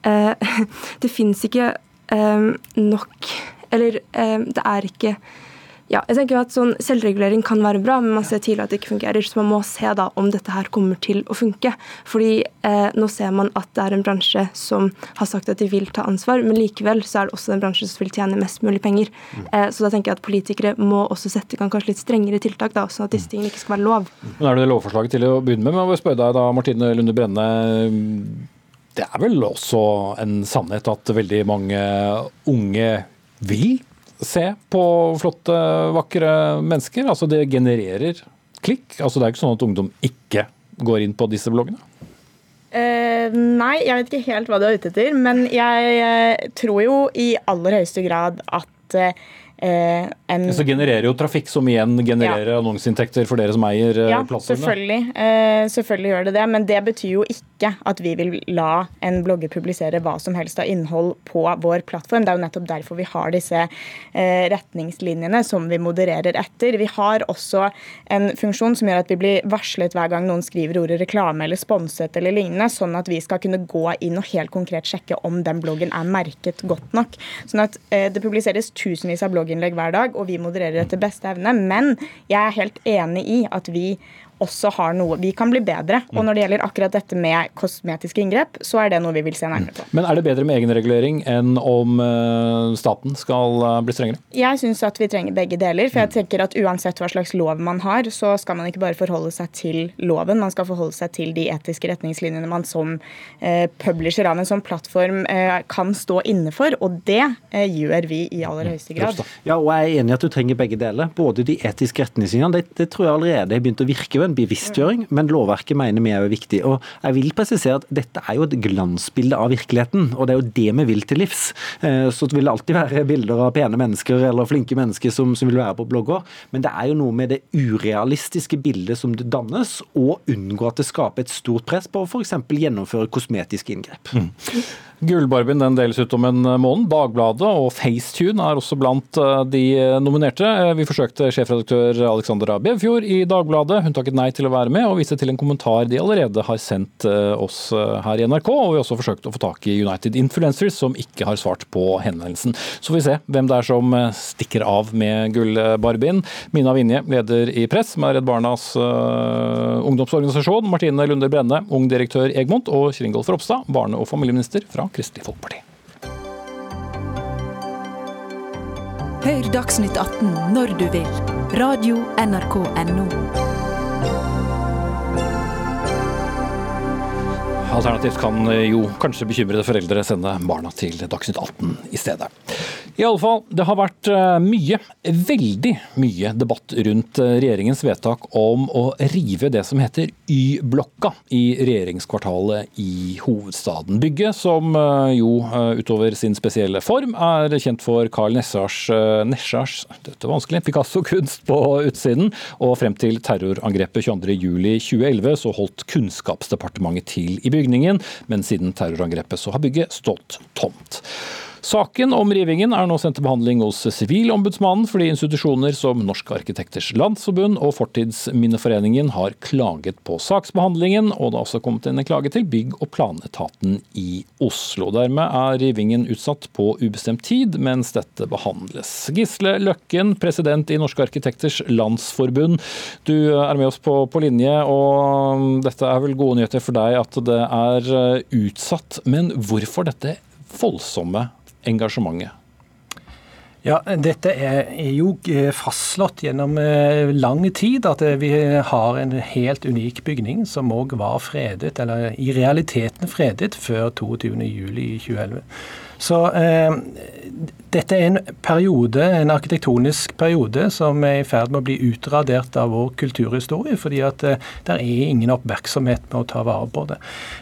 eh, det fins ikke eh, nok Eller eh, det er ikke ja, jeg tenker jo at sånn Selvregulering kan være bra, men man ser tidlig at det ikke fungerer. Så man må se da om dette her kommer til å funke. Fordi eh, nå ser man at det er en bransje som har sagt at de vil ta ansvar, men likevel så er det også en bransje som vil tjene mest mulig penger. Eh, så da tenker jeg at politikere må også sette gang kanskje litt strengere tiltak, da, sånn at disse tingene ikke skal være lov. Men er det lovforslaget til å begynne med? Men jeg vil spørre deg da, Martine Lunde Brenne. Det er vel også en sannhet at veldig mange unge vil se på flotte, vakre mennesker? Altså det genererer klikk? Altså det er ikke sånn at ungdom ikke går inn på disse bloggene? Uh, nei, jeg vet ikke helt hva du er ute etter, men jeg tror jo i aller høyeste grad at eh, en Så genererer jo trafikk, som igjen genererer annonseinntekter for dere som eier eh, Ja, plattformene. selvfølgelig. Eh, selvfølgelig gjør det det, men det betyr jo ikke at vi vil la en blogger publisere hva som helst av innhold på vår plattform. Det er jo nettopp derfor vi har disse eh, retningslinjene som vi modererer etter. Vi har også en funksjon som gjør at vi blir varslet hver gang noen skriver ordet reklame eller sponset eller lignende, sånn at vi skal kunne gå inn og helt konkret sjekke om den bloggen er merket godt nok. Sånn at eh, Det publiseres tusenvis av blogginnlegg hver dag, og vi modererer etter beste evne. Men jeg er helt enig i at vi også har noe Vi kan bli bedre. Og når det gjelder akkurat dette med kosmetiske inngrep, så er det noe vi vil se nærmere på. Men er det bedre med egenregulering enn om eh, staten skal eh, bli strengere? Jeg syns at vi trenger begge deler. For jeg tenker at uansett hva slags lov man har, så skal man ikke bare forholde seg til loven, man skal forholde seg til de etiske retningslinjene man som eh, publisher av en sånn plattform eh, kan stå inne for. Og det eh, gjør vi i aller høyeste grad. Ja, og jeg er enig i at du trenger begge deler. Både de etiske retningslinjene, det, det tror jeg allerede har begynt å virke, en bevisstgjøring, men lovverket mener vi er viktig. Og jeg vil presisere at dette er jo et glansbilde av virkeligheten, og det er jo det vi vil til livs. Så det vil alltid være bilder av pene mennesker eller flinke mennesker som, som vil være på blogger, men det er jo noe med det urealistiske bildet som det dannes, og unngå at det skaper et stort press på å f.eks. gjennomføre kosmetiske inngrep. Gullbarbien den deles ut om en måned. Dagbladet og Facetune er også blant eh, de nominerte. Eh, vi forsøkte sjefredaktør Alexandra Bevfjord i Dagbladet. Hun takket nei til å være med, og viste til en kommentar de allerede har sendt eh, oss her i NRK. Og vi har også forsøkt å få tak i United Influencers, som ikke har svart på henvendelsen. Så får vi se hvem det er som stikker av med Gullbarbien. Mina Vinje, leder i Press, som er Redd Barnas ungdomsorganisasjon. Martine Lunder Brenne, ung direktør Egmont, og Kjell Ingolf Ropstad, barne- og familieminister fra Kristelig Folkeparti. Hør Dagsnytt 18 når du vil. Radio NRK Radio.nrk.no. Alternativt kan jo kanskje bekymrede foreldre sende barna til Dagsnytt 18 i stedet. I alle fall, det har vært eh, mye, veldig mye debatt rundt eh, regjeringens vedtak om å rive det som heter Y-blokka i regjeringskvartalet i hovedstaden. Bygget, som eh, jo utover sin spesielle form er kjent for Carl Nessars, Nessars dette var vanskelig, Picasso-kunst på utsiden, og frem til terrorangrepet 22.07.2011 så holdt Kunnskapsdepartementet til i bygningen, men siden terrorangrepet så har bygget stått tomt. Saken om rivingen er nå sendt til behandling hos Sivilombudsmannen, fordi institusjoner som Norske arkitekters landsforbund og Fortidsminneforeningen har klaget på saksbehandlingen, og det har også kommet inn en klage til bygg- og planetaten i Oslo. Dermed er rivingen utsatt på ubestemt tid mens dette behandles. Gisle Løkken, president i Norske arkitekters landsforbund, du er med oss på, på linje, og dette er vel gode nyheter for deg at det er utsatt. Men hvorfor dette voldsomme engasjementet? Ja, Dette er jo eh, fastslått gjennom eh, lang tid at eh, vi har en helt unik bygning som òg var fredet, eller i realiteten fredet, før 22.07.2011. Så eh, dette er en periode, en arkitektonisk periode som er i ferd med å bli utradert av vår kulturhistorie, fordi at eh, det er ingen oppmerksomhet med å ta vare på det.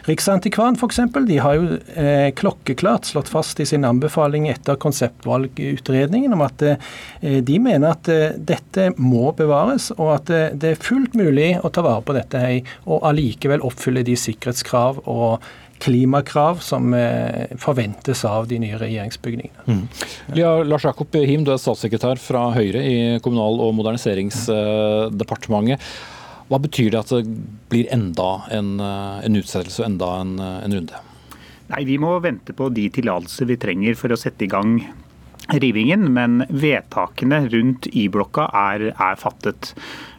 Riksantikvaren f.eks. de har jo eh, klokkeklart slått fast i sin anbefaling etter konseptvalgutredningen om at eh, de mener at eh, dette må bevares, og at eh, det er fullt mulig å ta vare på dette her, og allikevel oppfylle de sikkerhetskrav og klimakrav som eh, forventes av de nye regjeringsbygningene. Mm. Lars Jakob Him, du er statssekretær fra Høyre i Kommunal- og moderniseringsdepartementet. Hva betyr det at det blir enda en, eh, en utsettelse og enda en, en runde? Nei, Vi må vente på de tillatelser vi trenger for å sette i gang rivingen, men vedtakene rundt Y-blokka er, er fattet.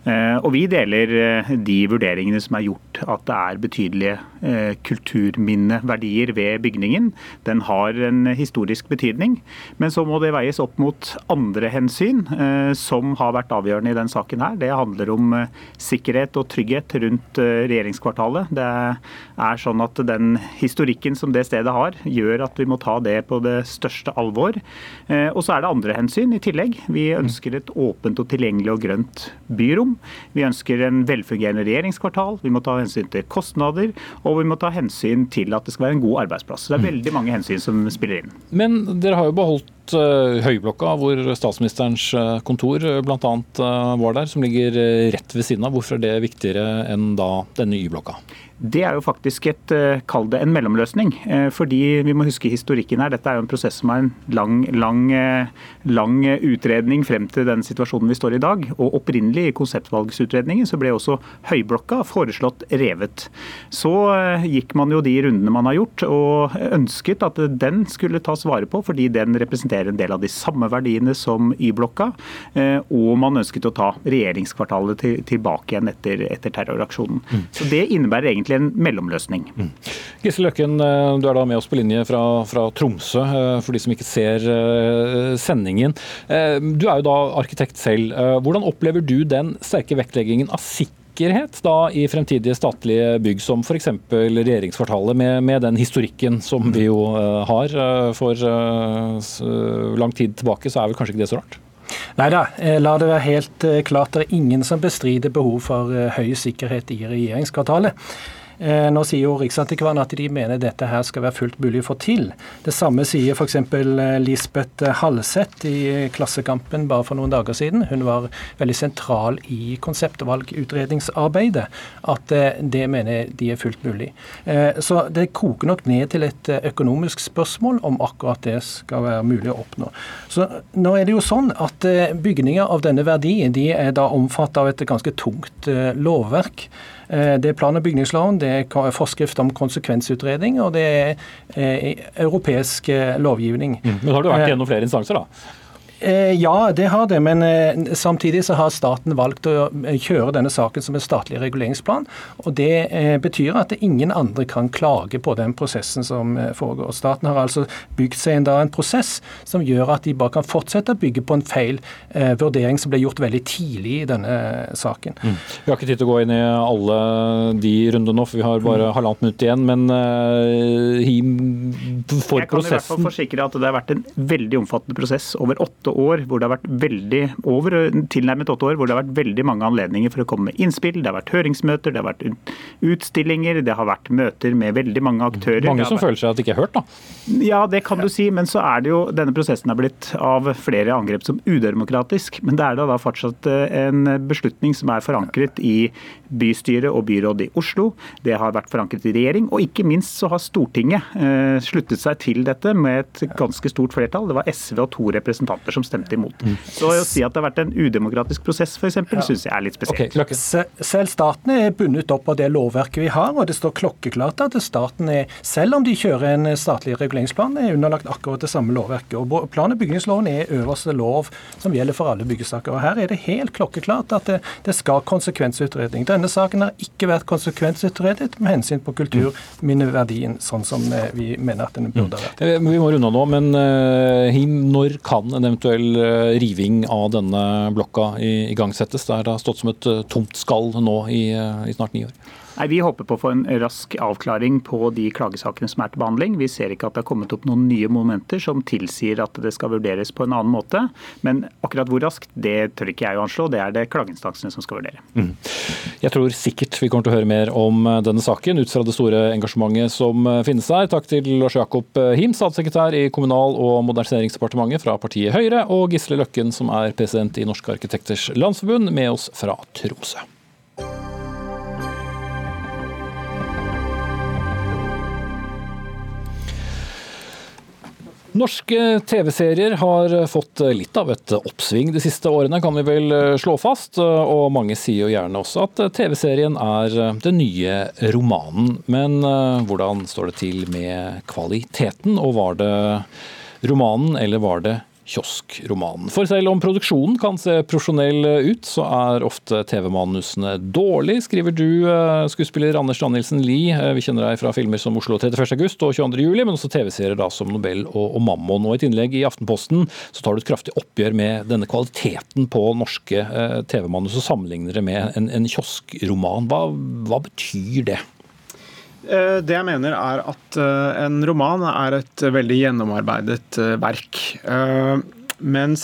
Eh, og vi deler eh, de vurderingene som er gjort, at det er betydelige eh, kulturminneverdier ved bygningen. Den har en historisk betydning, men så må det veies opp mot andre hensyn som har vært avgjørende i den saken her. Det handler om sikkerhet og trygghet rundt regjeringskvartalet. Det er sånn at den historikken som det stedet har, gjør at vi må ta det på det største alvor. Og så er det andre hensyn i tillegg. Vi ønsker et åpent og tilgjengelig og grønt byrom. Vi ønsker en velfungerende regjeringskvartal. Vi må ta hensyn til kostnader, og vi må ta hensyn til at det skal være en god arbeidsplass. Det er veldig mange hensyn som spiller inn. Men dere har jo beholdt uh, Høyblokka, hvor statsministerens uh, kontor uh, bl.a. var der, som ligger rett ved siden av. Hvorfor er det viktigere enn da denne Y-blokka? Det er jo faktisk et, eh, kall det en mellomløsning. Eh, fordi vi må huske historikken her. Dette er jo en prosess som har en lang, lang, eh, lang utredning frem til den situasjonen vi står i i dag. Og opprinnelig i konseptvalgsutredningen så ble også Høyblokka foreslått revet. Så gikk man jo de rundene man har gjort og ønsket at den skulle tas vare på fordi den representerer en del av de samme verdiene som Y-blokka. Og man ønsket å ta regjeringskvartalet tilbake igjen etter, etter terroraksjonen. Mm. Så det innebærer egentlig en mellomløsning. Mm. Gisle Løkken, eh, du er da med oss på linje fra, fra Tromsø, eh, for de som ikke ser eh, sendingen. Du er jo da arkitekt selv. Hvordan opplever du den sterke vektleggingen av sikkerhet? Da i fremtidige statlige bygg som f.eks. regjeringskvartalet, med, med, den historikken som vi jo har for lang tid tilbake, så er vel kanskje ikke det så rart? Nei da, la det være helt klart. Det er ingen som bestrider behov for høy sikkerhet i regjeringskvartalet. Eh, nå sier jo Riksantikvaren at de mener dette her skal være fullt mulig å få til. Det samme sier f.eks. Lisbeth Halseth i Klassekampen bare for noen dager siden. Hun var veldig sentral i konseptvalgutredningsarbeidet. At det mener de er fullt mulig. Så det koker nok ned til et økonomisk spørsmål om akkurat det skal være mulig å oppnå. Så nå er det jo sånn at bygninger av denne verdien de er da omfattet av et ganske tungt lovverk. Eh, det er plan- og bygningsloven, det er forskrift om konsekvensutredning, og det er eh, europeisk eh, lovgivning. Mm. Men har du vært gjennom flere instanser, da? Eh, ja, det har det. Men eh, samtidig så har staten valgt å eh, kjøre denne saken som en statlig reguleringsplan. og Det betyr at ingen andre kan klage på den prosessen som foregår. Staten har altså bygd seg en, da, en prosess som gjør at de bare kan fortsette å bygge på en feil eh, vurdering som ble gjort veldig tidlig i denne saken. Mm. Vi har ikke tid til å gå inn i alle de rundene nå, for vi har bare mm. halvannet minutt igjen. Men eh, for prosessen Jeg kan i hvert fall forsikre at det har vært en veldig omfattende prosess over åtte åtte år hvor det har vært veldig over tilnærmet åtte år hvor det har vært veldig mange anledninger for å komme med innspill. Det har vært høringsmøter, det har vært utstillinger, det har vært møter med veldig mange aktører. Mange som vært... føler seg at de ikke er hørt, da? Ja, det kan du si. Men så er det jo denne prosessen er blitt av flere angrep som udemokratisk. Men det er da, da fortsatt eh, en beslutning som er forankret i bystyret og byrådet i Oslo. Det har vært forankret i regjering, og ikke minst så har Stortinget eh, sluttet seg til dette med et ganske stort flertall. Det var SV og to representanter som stemte imot. Mm. Så å si at det har vært en udemokratisk prosess f.eks., ja. syns jeg er litt spesielt. Okay, selv staten er bundet opp av det lovverket vi har, og det står klokkeklart at staten er, selv om de kjører en statlig reguleringsplan, er underlagt akkurat det samme lovverket. Og Plan- og bygningsloven er øverste lov som gjelder for alle byggesaker. Og Her er det helt klokkeklart at det, det skal konsekvensutredning. Denne saken har ikke vært konsekvensutredet med hensyn på kulturminneverdien, sånn som eh, vi mener at den burde vært. Mm. Vi må runde nå, men Him, når kan en eventuell eventuell eh, riving av denne blokka igangsettes? Det har stått som et eh, tomt skall nå i, eh, i snart ni år. Nei, Vi håper på å få en rask avklaring på de klagesakene som er til behandling. Vi ser ikke at det har kommet opp noen nye momenter som tilsier at det skal vurderes på en annen måte. Men akkurat hvor raskt, det tør ikke jeg å anslå. Det er det klageinstansene som skal vurdere. Mm. Jeg tror sikkert vi kommer til å høre mer om denne saken ut fra det store engasjementet som finnes der. Takk til Lars Jakob Him, statssekretær i Kommunal- og moderniseringsdepartementet fra partiet Høyre, og Gisle Løkken, som er president i Norske arkitekters landsforbund, med oss fra Tromsø. Norske TV-serier har fått litt av et oppsving de siste årene, kan vi vel slå fast. Og mange sier jo gjerne også at TV-serien er den nye romanen. Men eh, hvordan står det til med kvaliteten, og var det romanen eller var det kioskromanen. For selv om produksjonen kan se profesjonell ut, så er ofte TV-manusene dårlig, skriver du, eh, skuespiller Anders Danielsen Lie. Eh, vi kjenner deg fra filmer som Oslo 31. august og 22. juli, men også TV-serier som Nobel og, og Mammon. Og I et innlegg i Aftenposten så tar du et kraftig oppgjør med denne kvaliteten på norske eh, TV-manus og sammenligner det med en, en kioskroman. Hva, hva betyr det? Eh, det jeg mener er at eh, en roman er et veldig gjennomarbeidet eh, verk. Mens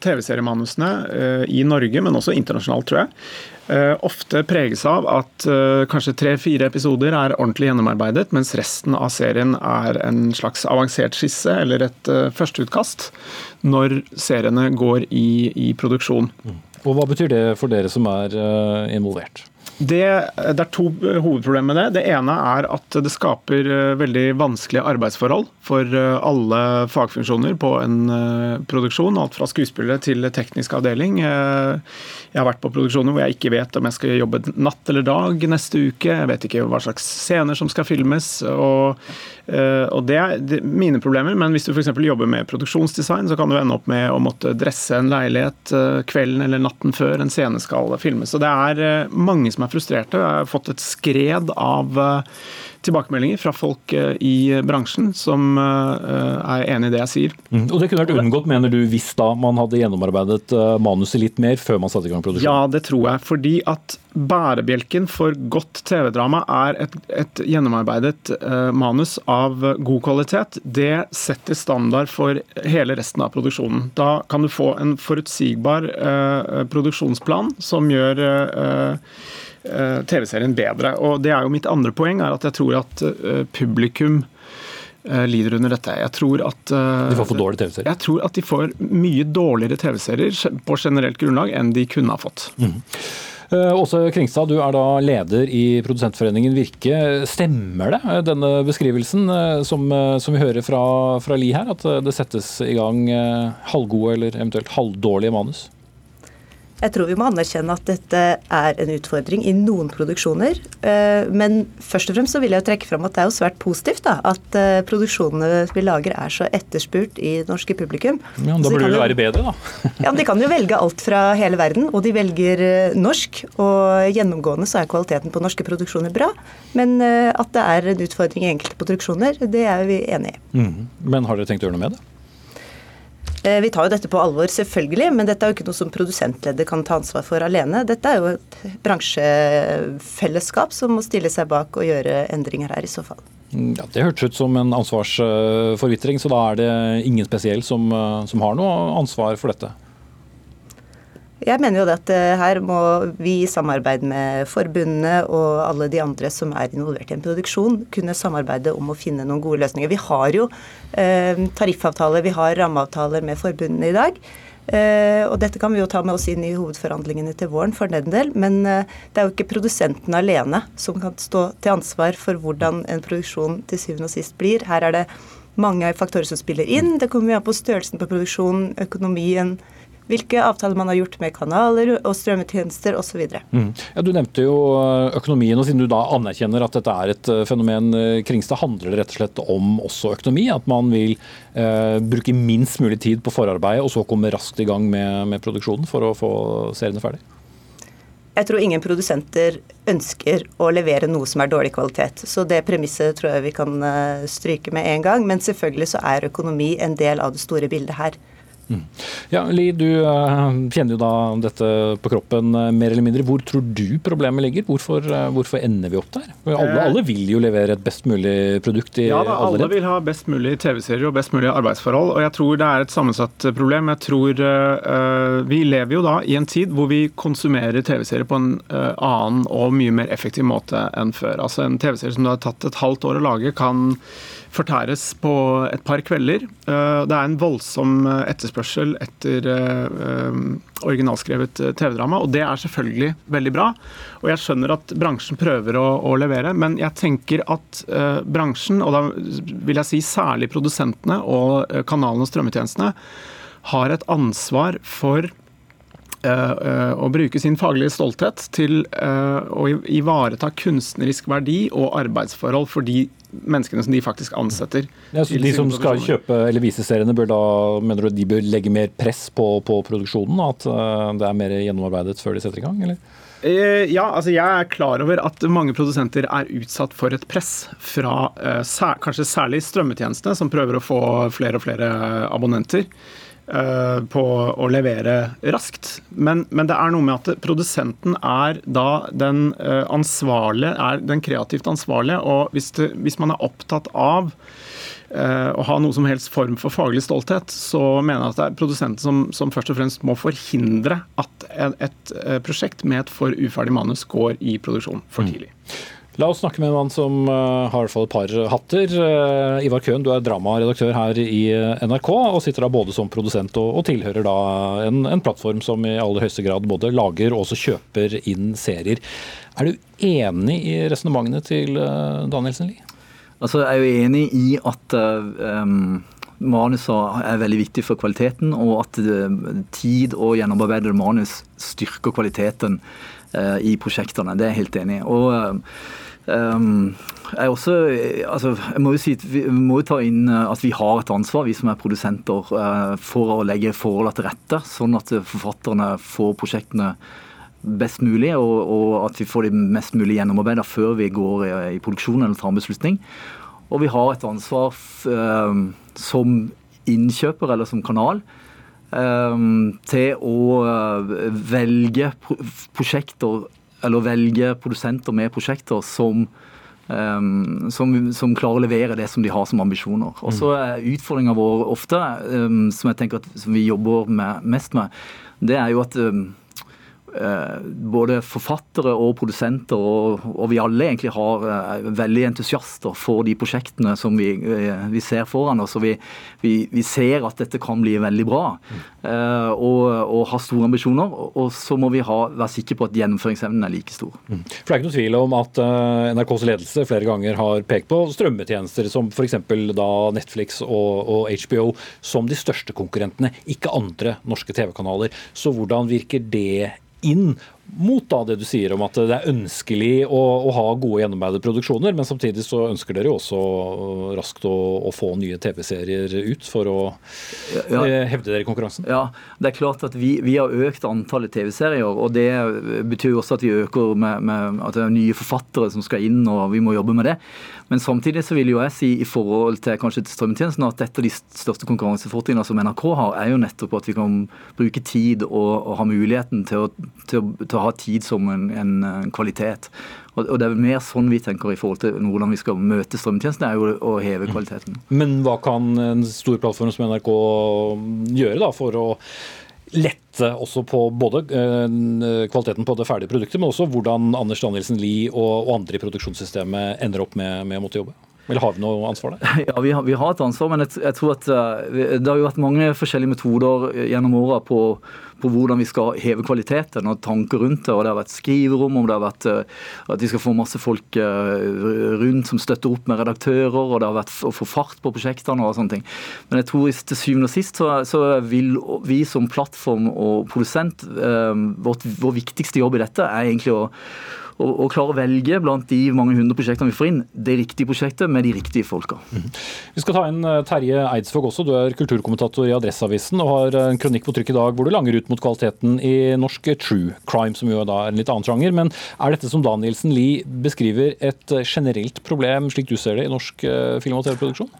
TV-seriemanusene i Norge, men også internasjonalt, tror jeg, ofte preges av at kanskje tre-fire episoder er ordentlig gjennomarbeidet, mens resten av serien er en slags avansert skisse eller et førsteutkast når seriene går i, i produksjon. Og Hva betyr det for dere som er involvert? Det, det, er to hovedproblemer med det. Det ene er at det skaper eh, veldig vanskelige arbeidsforhold for eh, alle fagfunksjoner på en eh, produksjon. Alt fra skuespillere til teknisk avdeling. Jeg har vært på produksjoner hvor jeg ikke vet om jeg skal jobbe natt eller dag neste uke. Jeg vet ikke hva slags scener som skal filmes. og, og Det er mine problemer. Men hvis du f.eks. jobber med produksjonsdesign, så kan du ende opp med å måtte dresse en leilighet kvelden eller natten før en scene skal filmes. Så det er mange som er frustrerte. Jeg har fått et skred av eh, tilbakemeldinger fra folk eh, i bransjen som eh, er enig i det jeg sier. Mm. Og Det kunne vært unngått, mener du, hvis da man hadde gjennomarbeidet manuset litt mer før man satte i gang produksjonen? Ja, det tror jeg. Fordi at bærebjelken for godt TV-drama er et, et gjennomarbeidet uh, manus av god kvalitet. Det setter standard for hele resten av produksjonen. Da kan du få en forutsigbar uh, produksjonsplan som gjør uh, TV-serien bedre. Og Det er jo mitt andre poeng, er at jeg tror at publikum lider under dette. Jeg tror at De får for dårlige TV-serier? Jeg tror at de får mye dårligere TV-serier på generelt grunnlag enn de kunne ha fått. Mm. Åse Kringstad, du er da leder i Produsentforeningen Virke. Stemmer det, denne beskrivelsen som, som vi hører fra, fra Li her, at det settes i gang halvgode eller eventuelt halvdårlige manus? Jeg tror vi må anerkjenne at dette er en utfordring i noen produksjoner. Eh, men først og fremst så vil jeg trekke fram at det er jo svært positivt da, at eh, produksjonene vi lager er så etterspurt i norske publikum. Ja, Da burde det være bedre, da. ja, men De kan jo velge alt fra hele verden, og de velger eh, norsk. Og gjennomgående så er kvaliteten på norske produksjoner bra. Men at det er en utfordring i enkelte produksjoner, det er vi enig i. Mm. Men har dere tenkt å gjøre noe med det? Eh, vi tar jo dette på alvor, selvfølgelig, men dette er jo ikke noe som produsentleddet kan ta ansvar for alene. Dette er jo et bransjefellesskap som må stille seg bak og gjøre endringer her, i så fall. Ja, Det hørtes ut som en ansvarsforvitring, så da er det ingen spesiell som, eh, som har noe ansvar for dette? Jeg mener jo at eh, her må vi i samarbeid med forbundene og alle de andre som er involvert i en produksjon, kunne samarbeide om å finne noen gode løsninger. Vi har jo eh, tariffavtaler, vi har rammeavtaler med forbundene i dag. Eh, og dette kan vi jo ta med oss inn i hovedforhandlingene til våren for den del. Men det er jo ikke produsenten alene som kan stå til ansvar for hvordan en produksjon til syvende og sist blir. Her er det mange faktorer som spiller inn. Det kommer an på størrelsen på produksjonen, økonomien, hvilke avtaler man har gjort med kanaler og strømmetjenester osv. Mm. Ja, du nevnte jo eh, økonomien, og siden du da anerkjenner at dette er et eh, fenomen, eh, Kringstad, handler det rett og slett om også økonomi? At man vil eh, bruke minst mulig tid på forarbeidet, og så komme raskt i gang med, med produksjonen for å få seriene ferdig? Jeg tror ingen produsenter ønsker å levere noe som er dårlig kvalitet. Så det premisset tror jeg vi kan stryke med en gang. Men selvfølgelig så er økonomi en del av det store bildet her. Mm. Ja, Li, du uh, kjenner jo da dette på kroppen uh, mer eller mindre. Hvor tror du problemet ligger? Hvorfor, uh, hvorfor ender vi opp der? Alle, alle, vil jo levere et best mulig produkt i ja, da, alle, alle vil ha best mulig TV-serier og best mulig arbeidsforhold. Og jeg tror det er et sammensatt problem. Jeg tror Vi lever jo da i en tid hvor vi konsumerer TV-serier på en annen og mye mer effektiv måte enn før. Altså En TV-serie som det har tatt et halvt år å lage, kan fortæres på et par kvelder. Eh, det er en voldsom eh, etterspørsel etter eh, originalskrevet TV-drama, og det er selvfølgelig veldig bra. Og jeg skjønner at bransjen prøver å, å levere, men jeg tenker at bransjen, og da vil jeg si særlig produsentene og kanalene og strømmetjenestene, har et ansvar for å bruke sin faglige stolthet til å ivareta kunstnerisk verdi og arbeidsforhold for de menneskene som de faktisk ansetter. Ja, de som skal kjøpe eller vise seriene, bør da, mener du de bør legge mer press på, på produksjonen? At det er mer gjennomarbeidet før de setter i gang? eller? Eh, ja, altså jeg er klar over at mange produsenter er utsatt for et press fra kanskje særlig strømmetjenestene, som prøver å få flere og flere abonnenter. Eh, på å levere raskt. Men, men, det er noe med at produsenten er da den eh, ansvarlige, er den kreativt ansvarlige. Og hvis, det, hvis man er opptatt av eh, å ha noe som helst form for faglig stolthet, så mener jeg at det er produsenten som, som først og fremst må forhindre at et, et prosjekt med et for uferdig manus går i produksjon for mm. tidlig. Mm. La oss snakke med en mann som uh, har i hvert fall et par hatter. Uh, Ivar Køhn, du er dramaredaktør her i uh, NRK, og sitter da både som produsent og, og tilhører da en, en, plattform som i aller høyeste grad både lager og også kjøper inn serier. Er du enig i resonnementene til Danielsen Lie? Altså, jeg er jo enig i at um manuser er veldig viktig for kvaliteten, og at tid og gjennomarbeidede manus styrker kvaliteten uh, i prosjektene. Det er jeg helt enig i. Og Um, jeg, også, altså, jeg må jo si at vi må ta inn eh, at vi har et ansvar, vi som er produsenter, for å legge forholdene til rette, sånn at forfatterne får prosjektene best mulig, og, og at vi får de mest mulig gjennomarbeida før vi går i, i, produksjon eller tar en beslutning. Og vi har et ansvar eh, som innkjøper eller som kanal eh, til å velge prosjekter eller velge produsenter med prosjekter som, um, som, som, klarer å levere det som de har som ambisjoner. Og så er utfordringa vår ofte, um, som jeg tenker at, som vi jobber med, mest med, det er jo at um, Eh, både forfattere og produsenter og, og, vi alle egentlig har uh, veldig entusiaster for de prosjektene som vi, uh, vi ser foran oss. og vi, vi, vi, ser at dette kan bli veldig bra uh, og, og har store ambisjoner. Og så må vi ha, være sikre på at gjennomføringsevnen er like stor. Mm. For Det er ikke noe tvil om at NRKs ledelse flere ganger har pekt på strømmetjenester som f.eks. Netflix og, og HBO som de største konkurrentene, ikke andre norske TV-kanaler. Så hvordan virker det inn mot da det du sier om at det er ønskelig å, å ha gode gjennomarbeidede produksjoner, men samtidig så ønsker dere jo også raskt å, å få nye TV-serier ut for å ja, eh, hevde dere i konkurransen? Ja, det er klart at vi, vi har økt antallet TV-serier, og det betyr jo også at vi øker med, med, at det er nye forfattere som skal inn, og vi må jobbe med det. Men samtidig så vil jo jeg si i forhold til kanskje til strømmetjenesten at et av de største konkurransefortrinnene som NRK har, er jo nettopp at vi kan bruke tid og, og ha muligheten til å, til, til å, ha tid som en, en, kvalitet. Og, og, Det er mer sånn vi tenker i forhold til hvordan vi skal møte strømmetjenesten, er jo å heve kvaliteten. Men hva kan en stor plattform som NRK gjøre da for å lette også på både eh, kvaliteten på det ferdige produktet, men også hvordan Anders Danielsen Lie og, andre i produksjonssystemet ender opp med, med å måtte jobbe? Eller har vi noe ansvar der? Ja, vi har, vi har et ansvar, men jeg, jeg, tror at eh, det har jo vært mange forskjellige metoder gjennom åra på, på, hvordan vi skal heve kvaliteten og tanker rundt det. og Det har vært skriverom, om det har vært eh, at vi skal få masse folk rundt som støtter opp med redaktører, og det har vært å få fart på prosjektene og sånne ting. Men jeg tror til syvende og sist så, så vil vi som plattform og produsent, vårt, vår viktigste jobb i dette er egentlig å og, klare å velge blant de mange hundre prosjektene vi får inn, det riktige prosjektet med de riktige folka. Mm. Vi skal ta inn eh, Terje Eidsvåg også, du er kulturkommentator i Adresseavisen og har en kronikk på trykk i dag hvor du langer ut mot kvaliteten i norsk true crime, som jo da er en litt annen sjanger. Men er dette som Danielsen Lie beskriver et generelt problem, slik du ser det, i norsk eh, film- og TV-produksjon?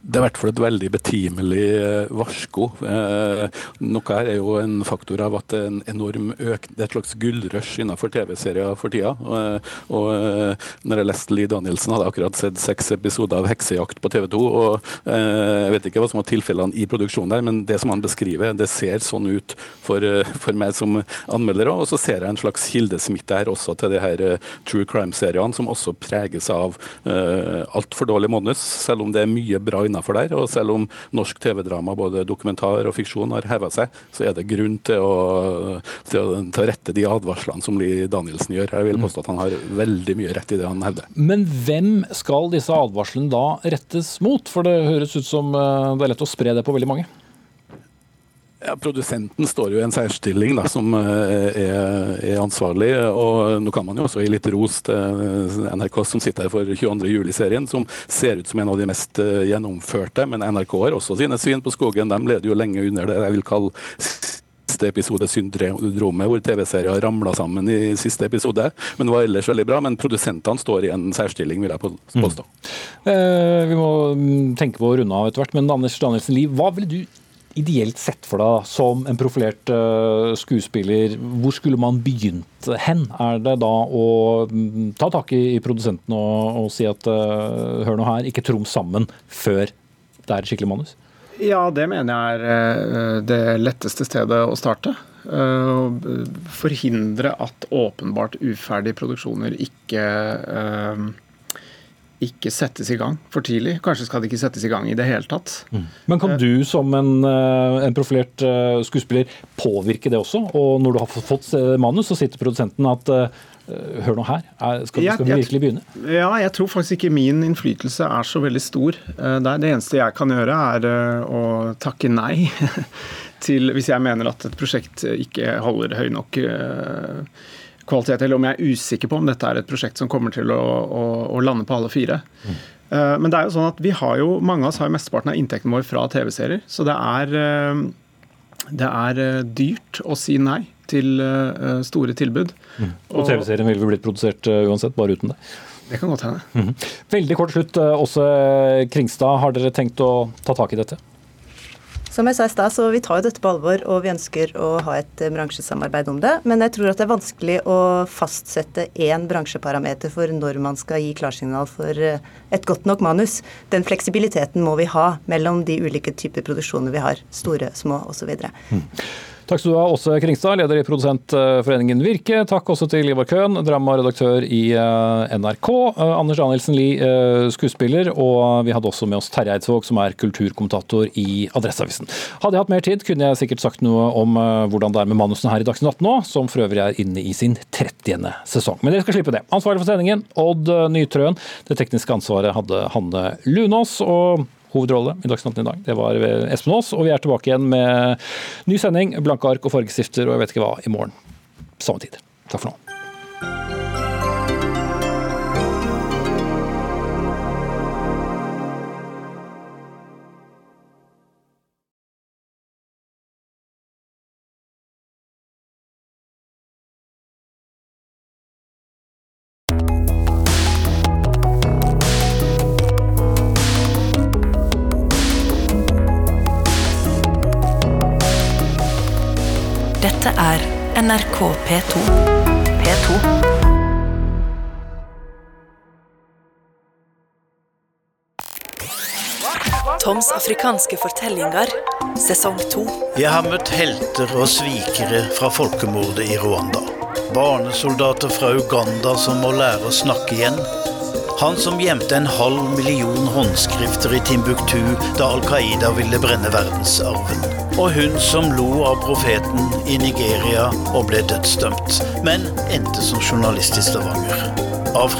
Det er i hvert fall et veldig betimelig eh, varsko. Eh, noe her er jo en faktor av at det er en enorm øk, det er et slags gullrush innenfor TV-serier for tida. Og, og eh, når jeg leste Lee Danielsen, hadde jeg akkurat sett seks episoder av 'Heksejakt' på TV 2. og Jeg vet ikke hva som var tilfellene i produksjonen der, men det som han beskriver, det ser sånn ut for, for meg som anmelder. Og så ser jeg en slags kildesmitte her også til de her true crime-seriene, som også preges av eh, altfor dårlig manus, selv om det er mye bra innafor der. Og selv om norsk TV-drama, både dokumentar og fiksjon, har heva seg, så er det grunn til å, til å, til å rette de advarslene som Lie Danielsen gjør. Jeg vil påstå at han har veldig mye rett i det han hevder. Men hvem skal disse advarslene da rettes mot? For det høres ut som eh, det er lett å spre det på veldig mange. Ja, Produsenten står jo i en særstilling da, som eh, er, er, ansvarlig. og Nå kan man jo også gi litt ros til NRK som sitter her for 22.07-serien, som ser ut som en av de mest eh, gjennomførte. Men NRK har også sine svin på skogen. De leder jo lenge under det jeg vil kalle siste episode syndromet, hvor TV-serier ramla sammen i siste episode. Men det var ellers veldig bra. Men produsentene står i en særstilling, vil jeg påstå. Mm. Eh, vi må mm, tenke på å runde av etter hvert, men Anders Danielsen Liv, hva ville du ideelt sett for deg som en profilert uh, skuespiller? Hvor skulle man begynt hen? Er det da å um, ta tak i, produsenten og, og, si at uh, hør nå her, ikke trom sammen før det er et skikkelig manus? Ja, det mener jeg er uh, det letteste stedet å starte. Forhindre at åpenbart uferdige produksjoner ikke ikke settes i gang for tidlig. Kanskje skal det ikke settes i gang i det hele tatt. Mm. Men kan du som en, eh, en, profilert eh, skuespiller påvirke det også? Og når du har fått manus, så sitter produsenten at eh, Hør nå her, skal, skal vi virkelig begynne? Ja, jeg tror faktisk ikke min innflytelse er så veldig stor. Det eneste jeg kan gjøre, er å takke nei til hvis jeg mener at et prosjekt ikke holder høy nok kvalitet, eller om jeg er usikker på om dette er et prosjekt som kommer til å, å, å lande på alle fire. Mm. Uh, men det er jo sånn at vi har jo, mange av oss har jo mesteparten av inntekten vår fra TV-serier. Så det er, uh, det er uh, dyrt å si nei til store tilbud. Mm. Og, og TV-serien ville blitt produsert uansett, bare uten det. Det kan godt hende. Mm. Veldig kort slutt, Åse Kringstad. Har dere tenkt å ta tak i dette? Som jeg sa i stad, så vi tar jo dette på alvor, og vi ønsker å ha et eh, bransjesamarbeid om det. Men jeg tror at det er vanskelig å fastsette én bransjeparameter for når man skal gi klarsignal for eh, et godt nok manus. Den fleksibiliteten må vi ha mellom de ulike typer produksjoner vi har. Store, små osv. Mm. Takk skal du ha, Åse Kringstad, leder i Produsentforeningen Virke. Takk også til Ivar Køhn, dramaredaktør i eh, NRK. Eh, Anders Danielsen Lie, eh, skuespiller. Og vi hadde også med oss Terje Eidsvåg, som er kulturkommentator i Adresseavisen. Hadde jeg hatt mer tid, kunne jeg sikkert sagt noe om hvordan det er med manusene her i Dagsnytt 18 nå, som for øvrig er inne i sin 30. sesong. Men dere skal slippe det. Ansvarlig for sendingen, Odd Nytrøen. Det tekniske ansvaret hadde Hanne Lunås. og hovedrolle i Dagsnytt 18 i dag. Det var Espen Aas, og vi er tilbake igjen med ny sending, blanke ark og fargestifter og jeg vet ikke hva i morgen. Samme tid. Takk for nå. P2. P2. Toms afrikanske fortellinger, sesong to. Jeg har møtt helter og svikere fra folkemordet i Rwanda. Barnesoldater fra Uganda som må lære å snakke igjen. Han som gjemte en halv million håndskrifter i Timbuktu da Al Qaida ville brenne verdensarven. Og hun som lo av profeten i Nigeria og ble dødsdømt, men endte som journalist i Stavanger. Av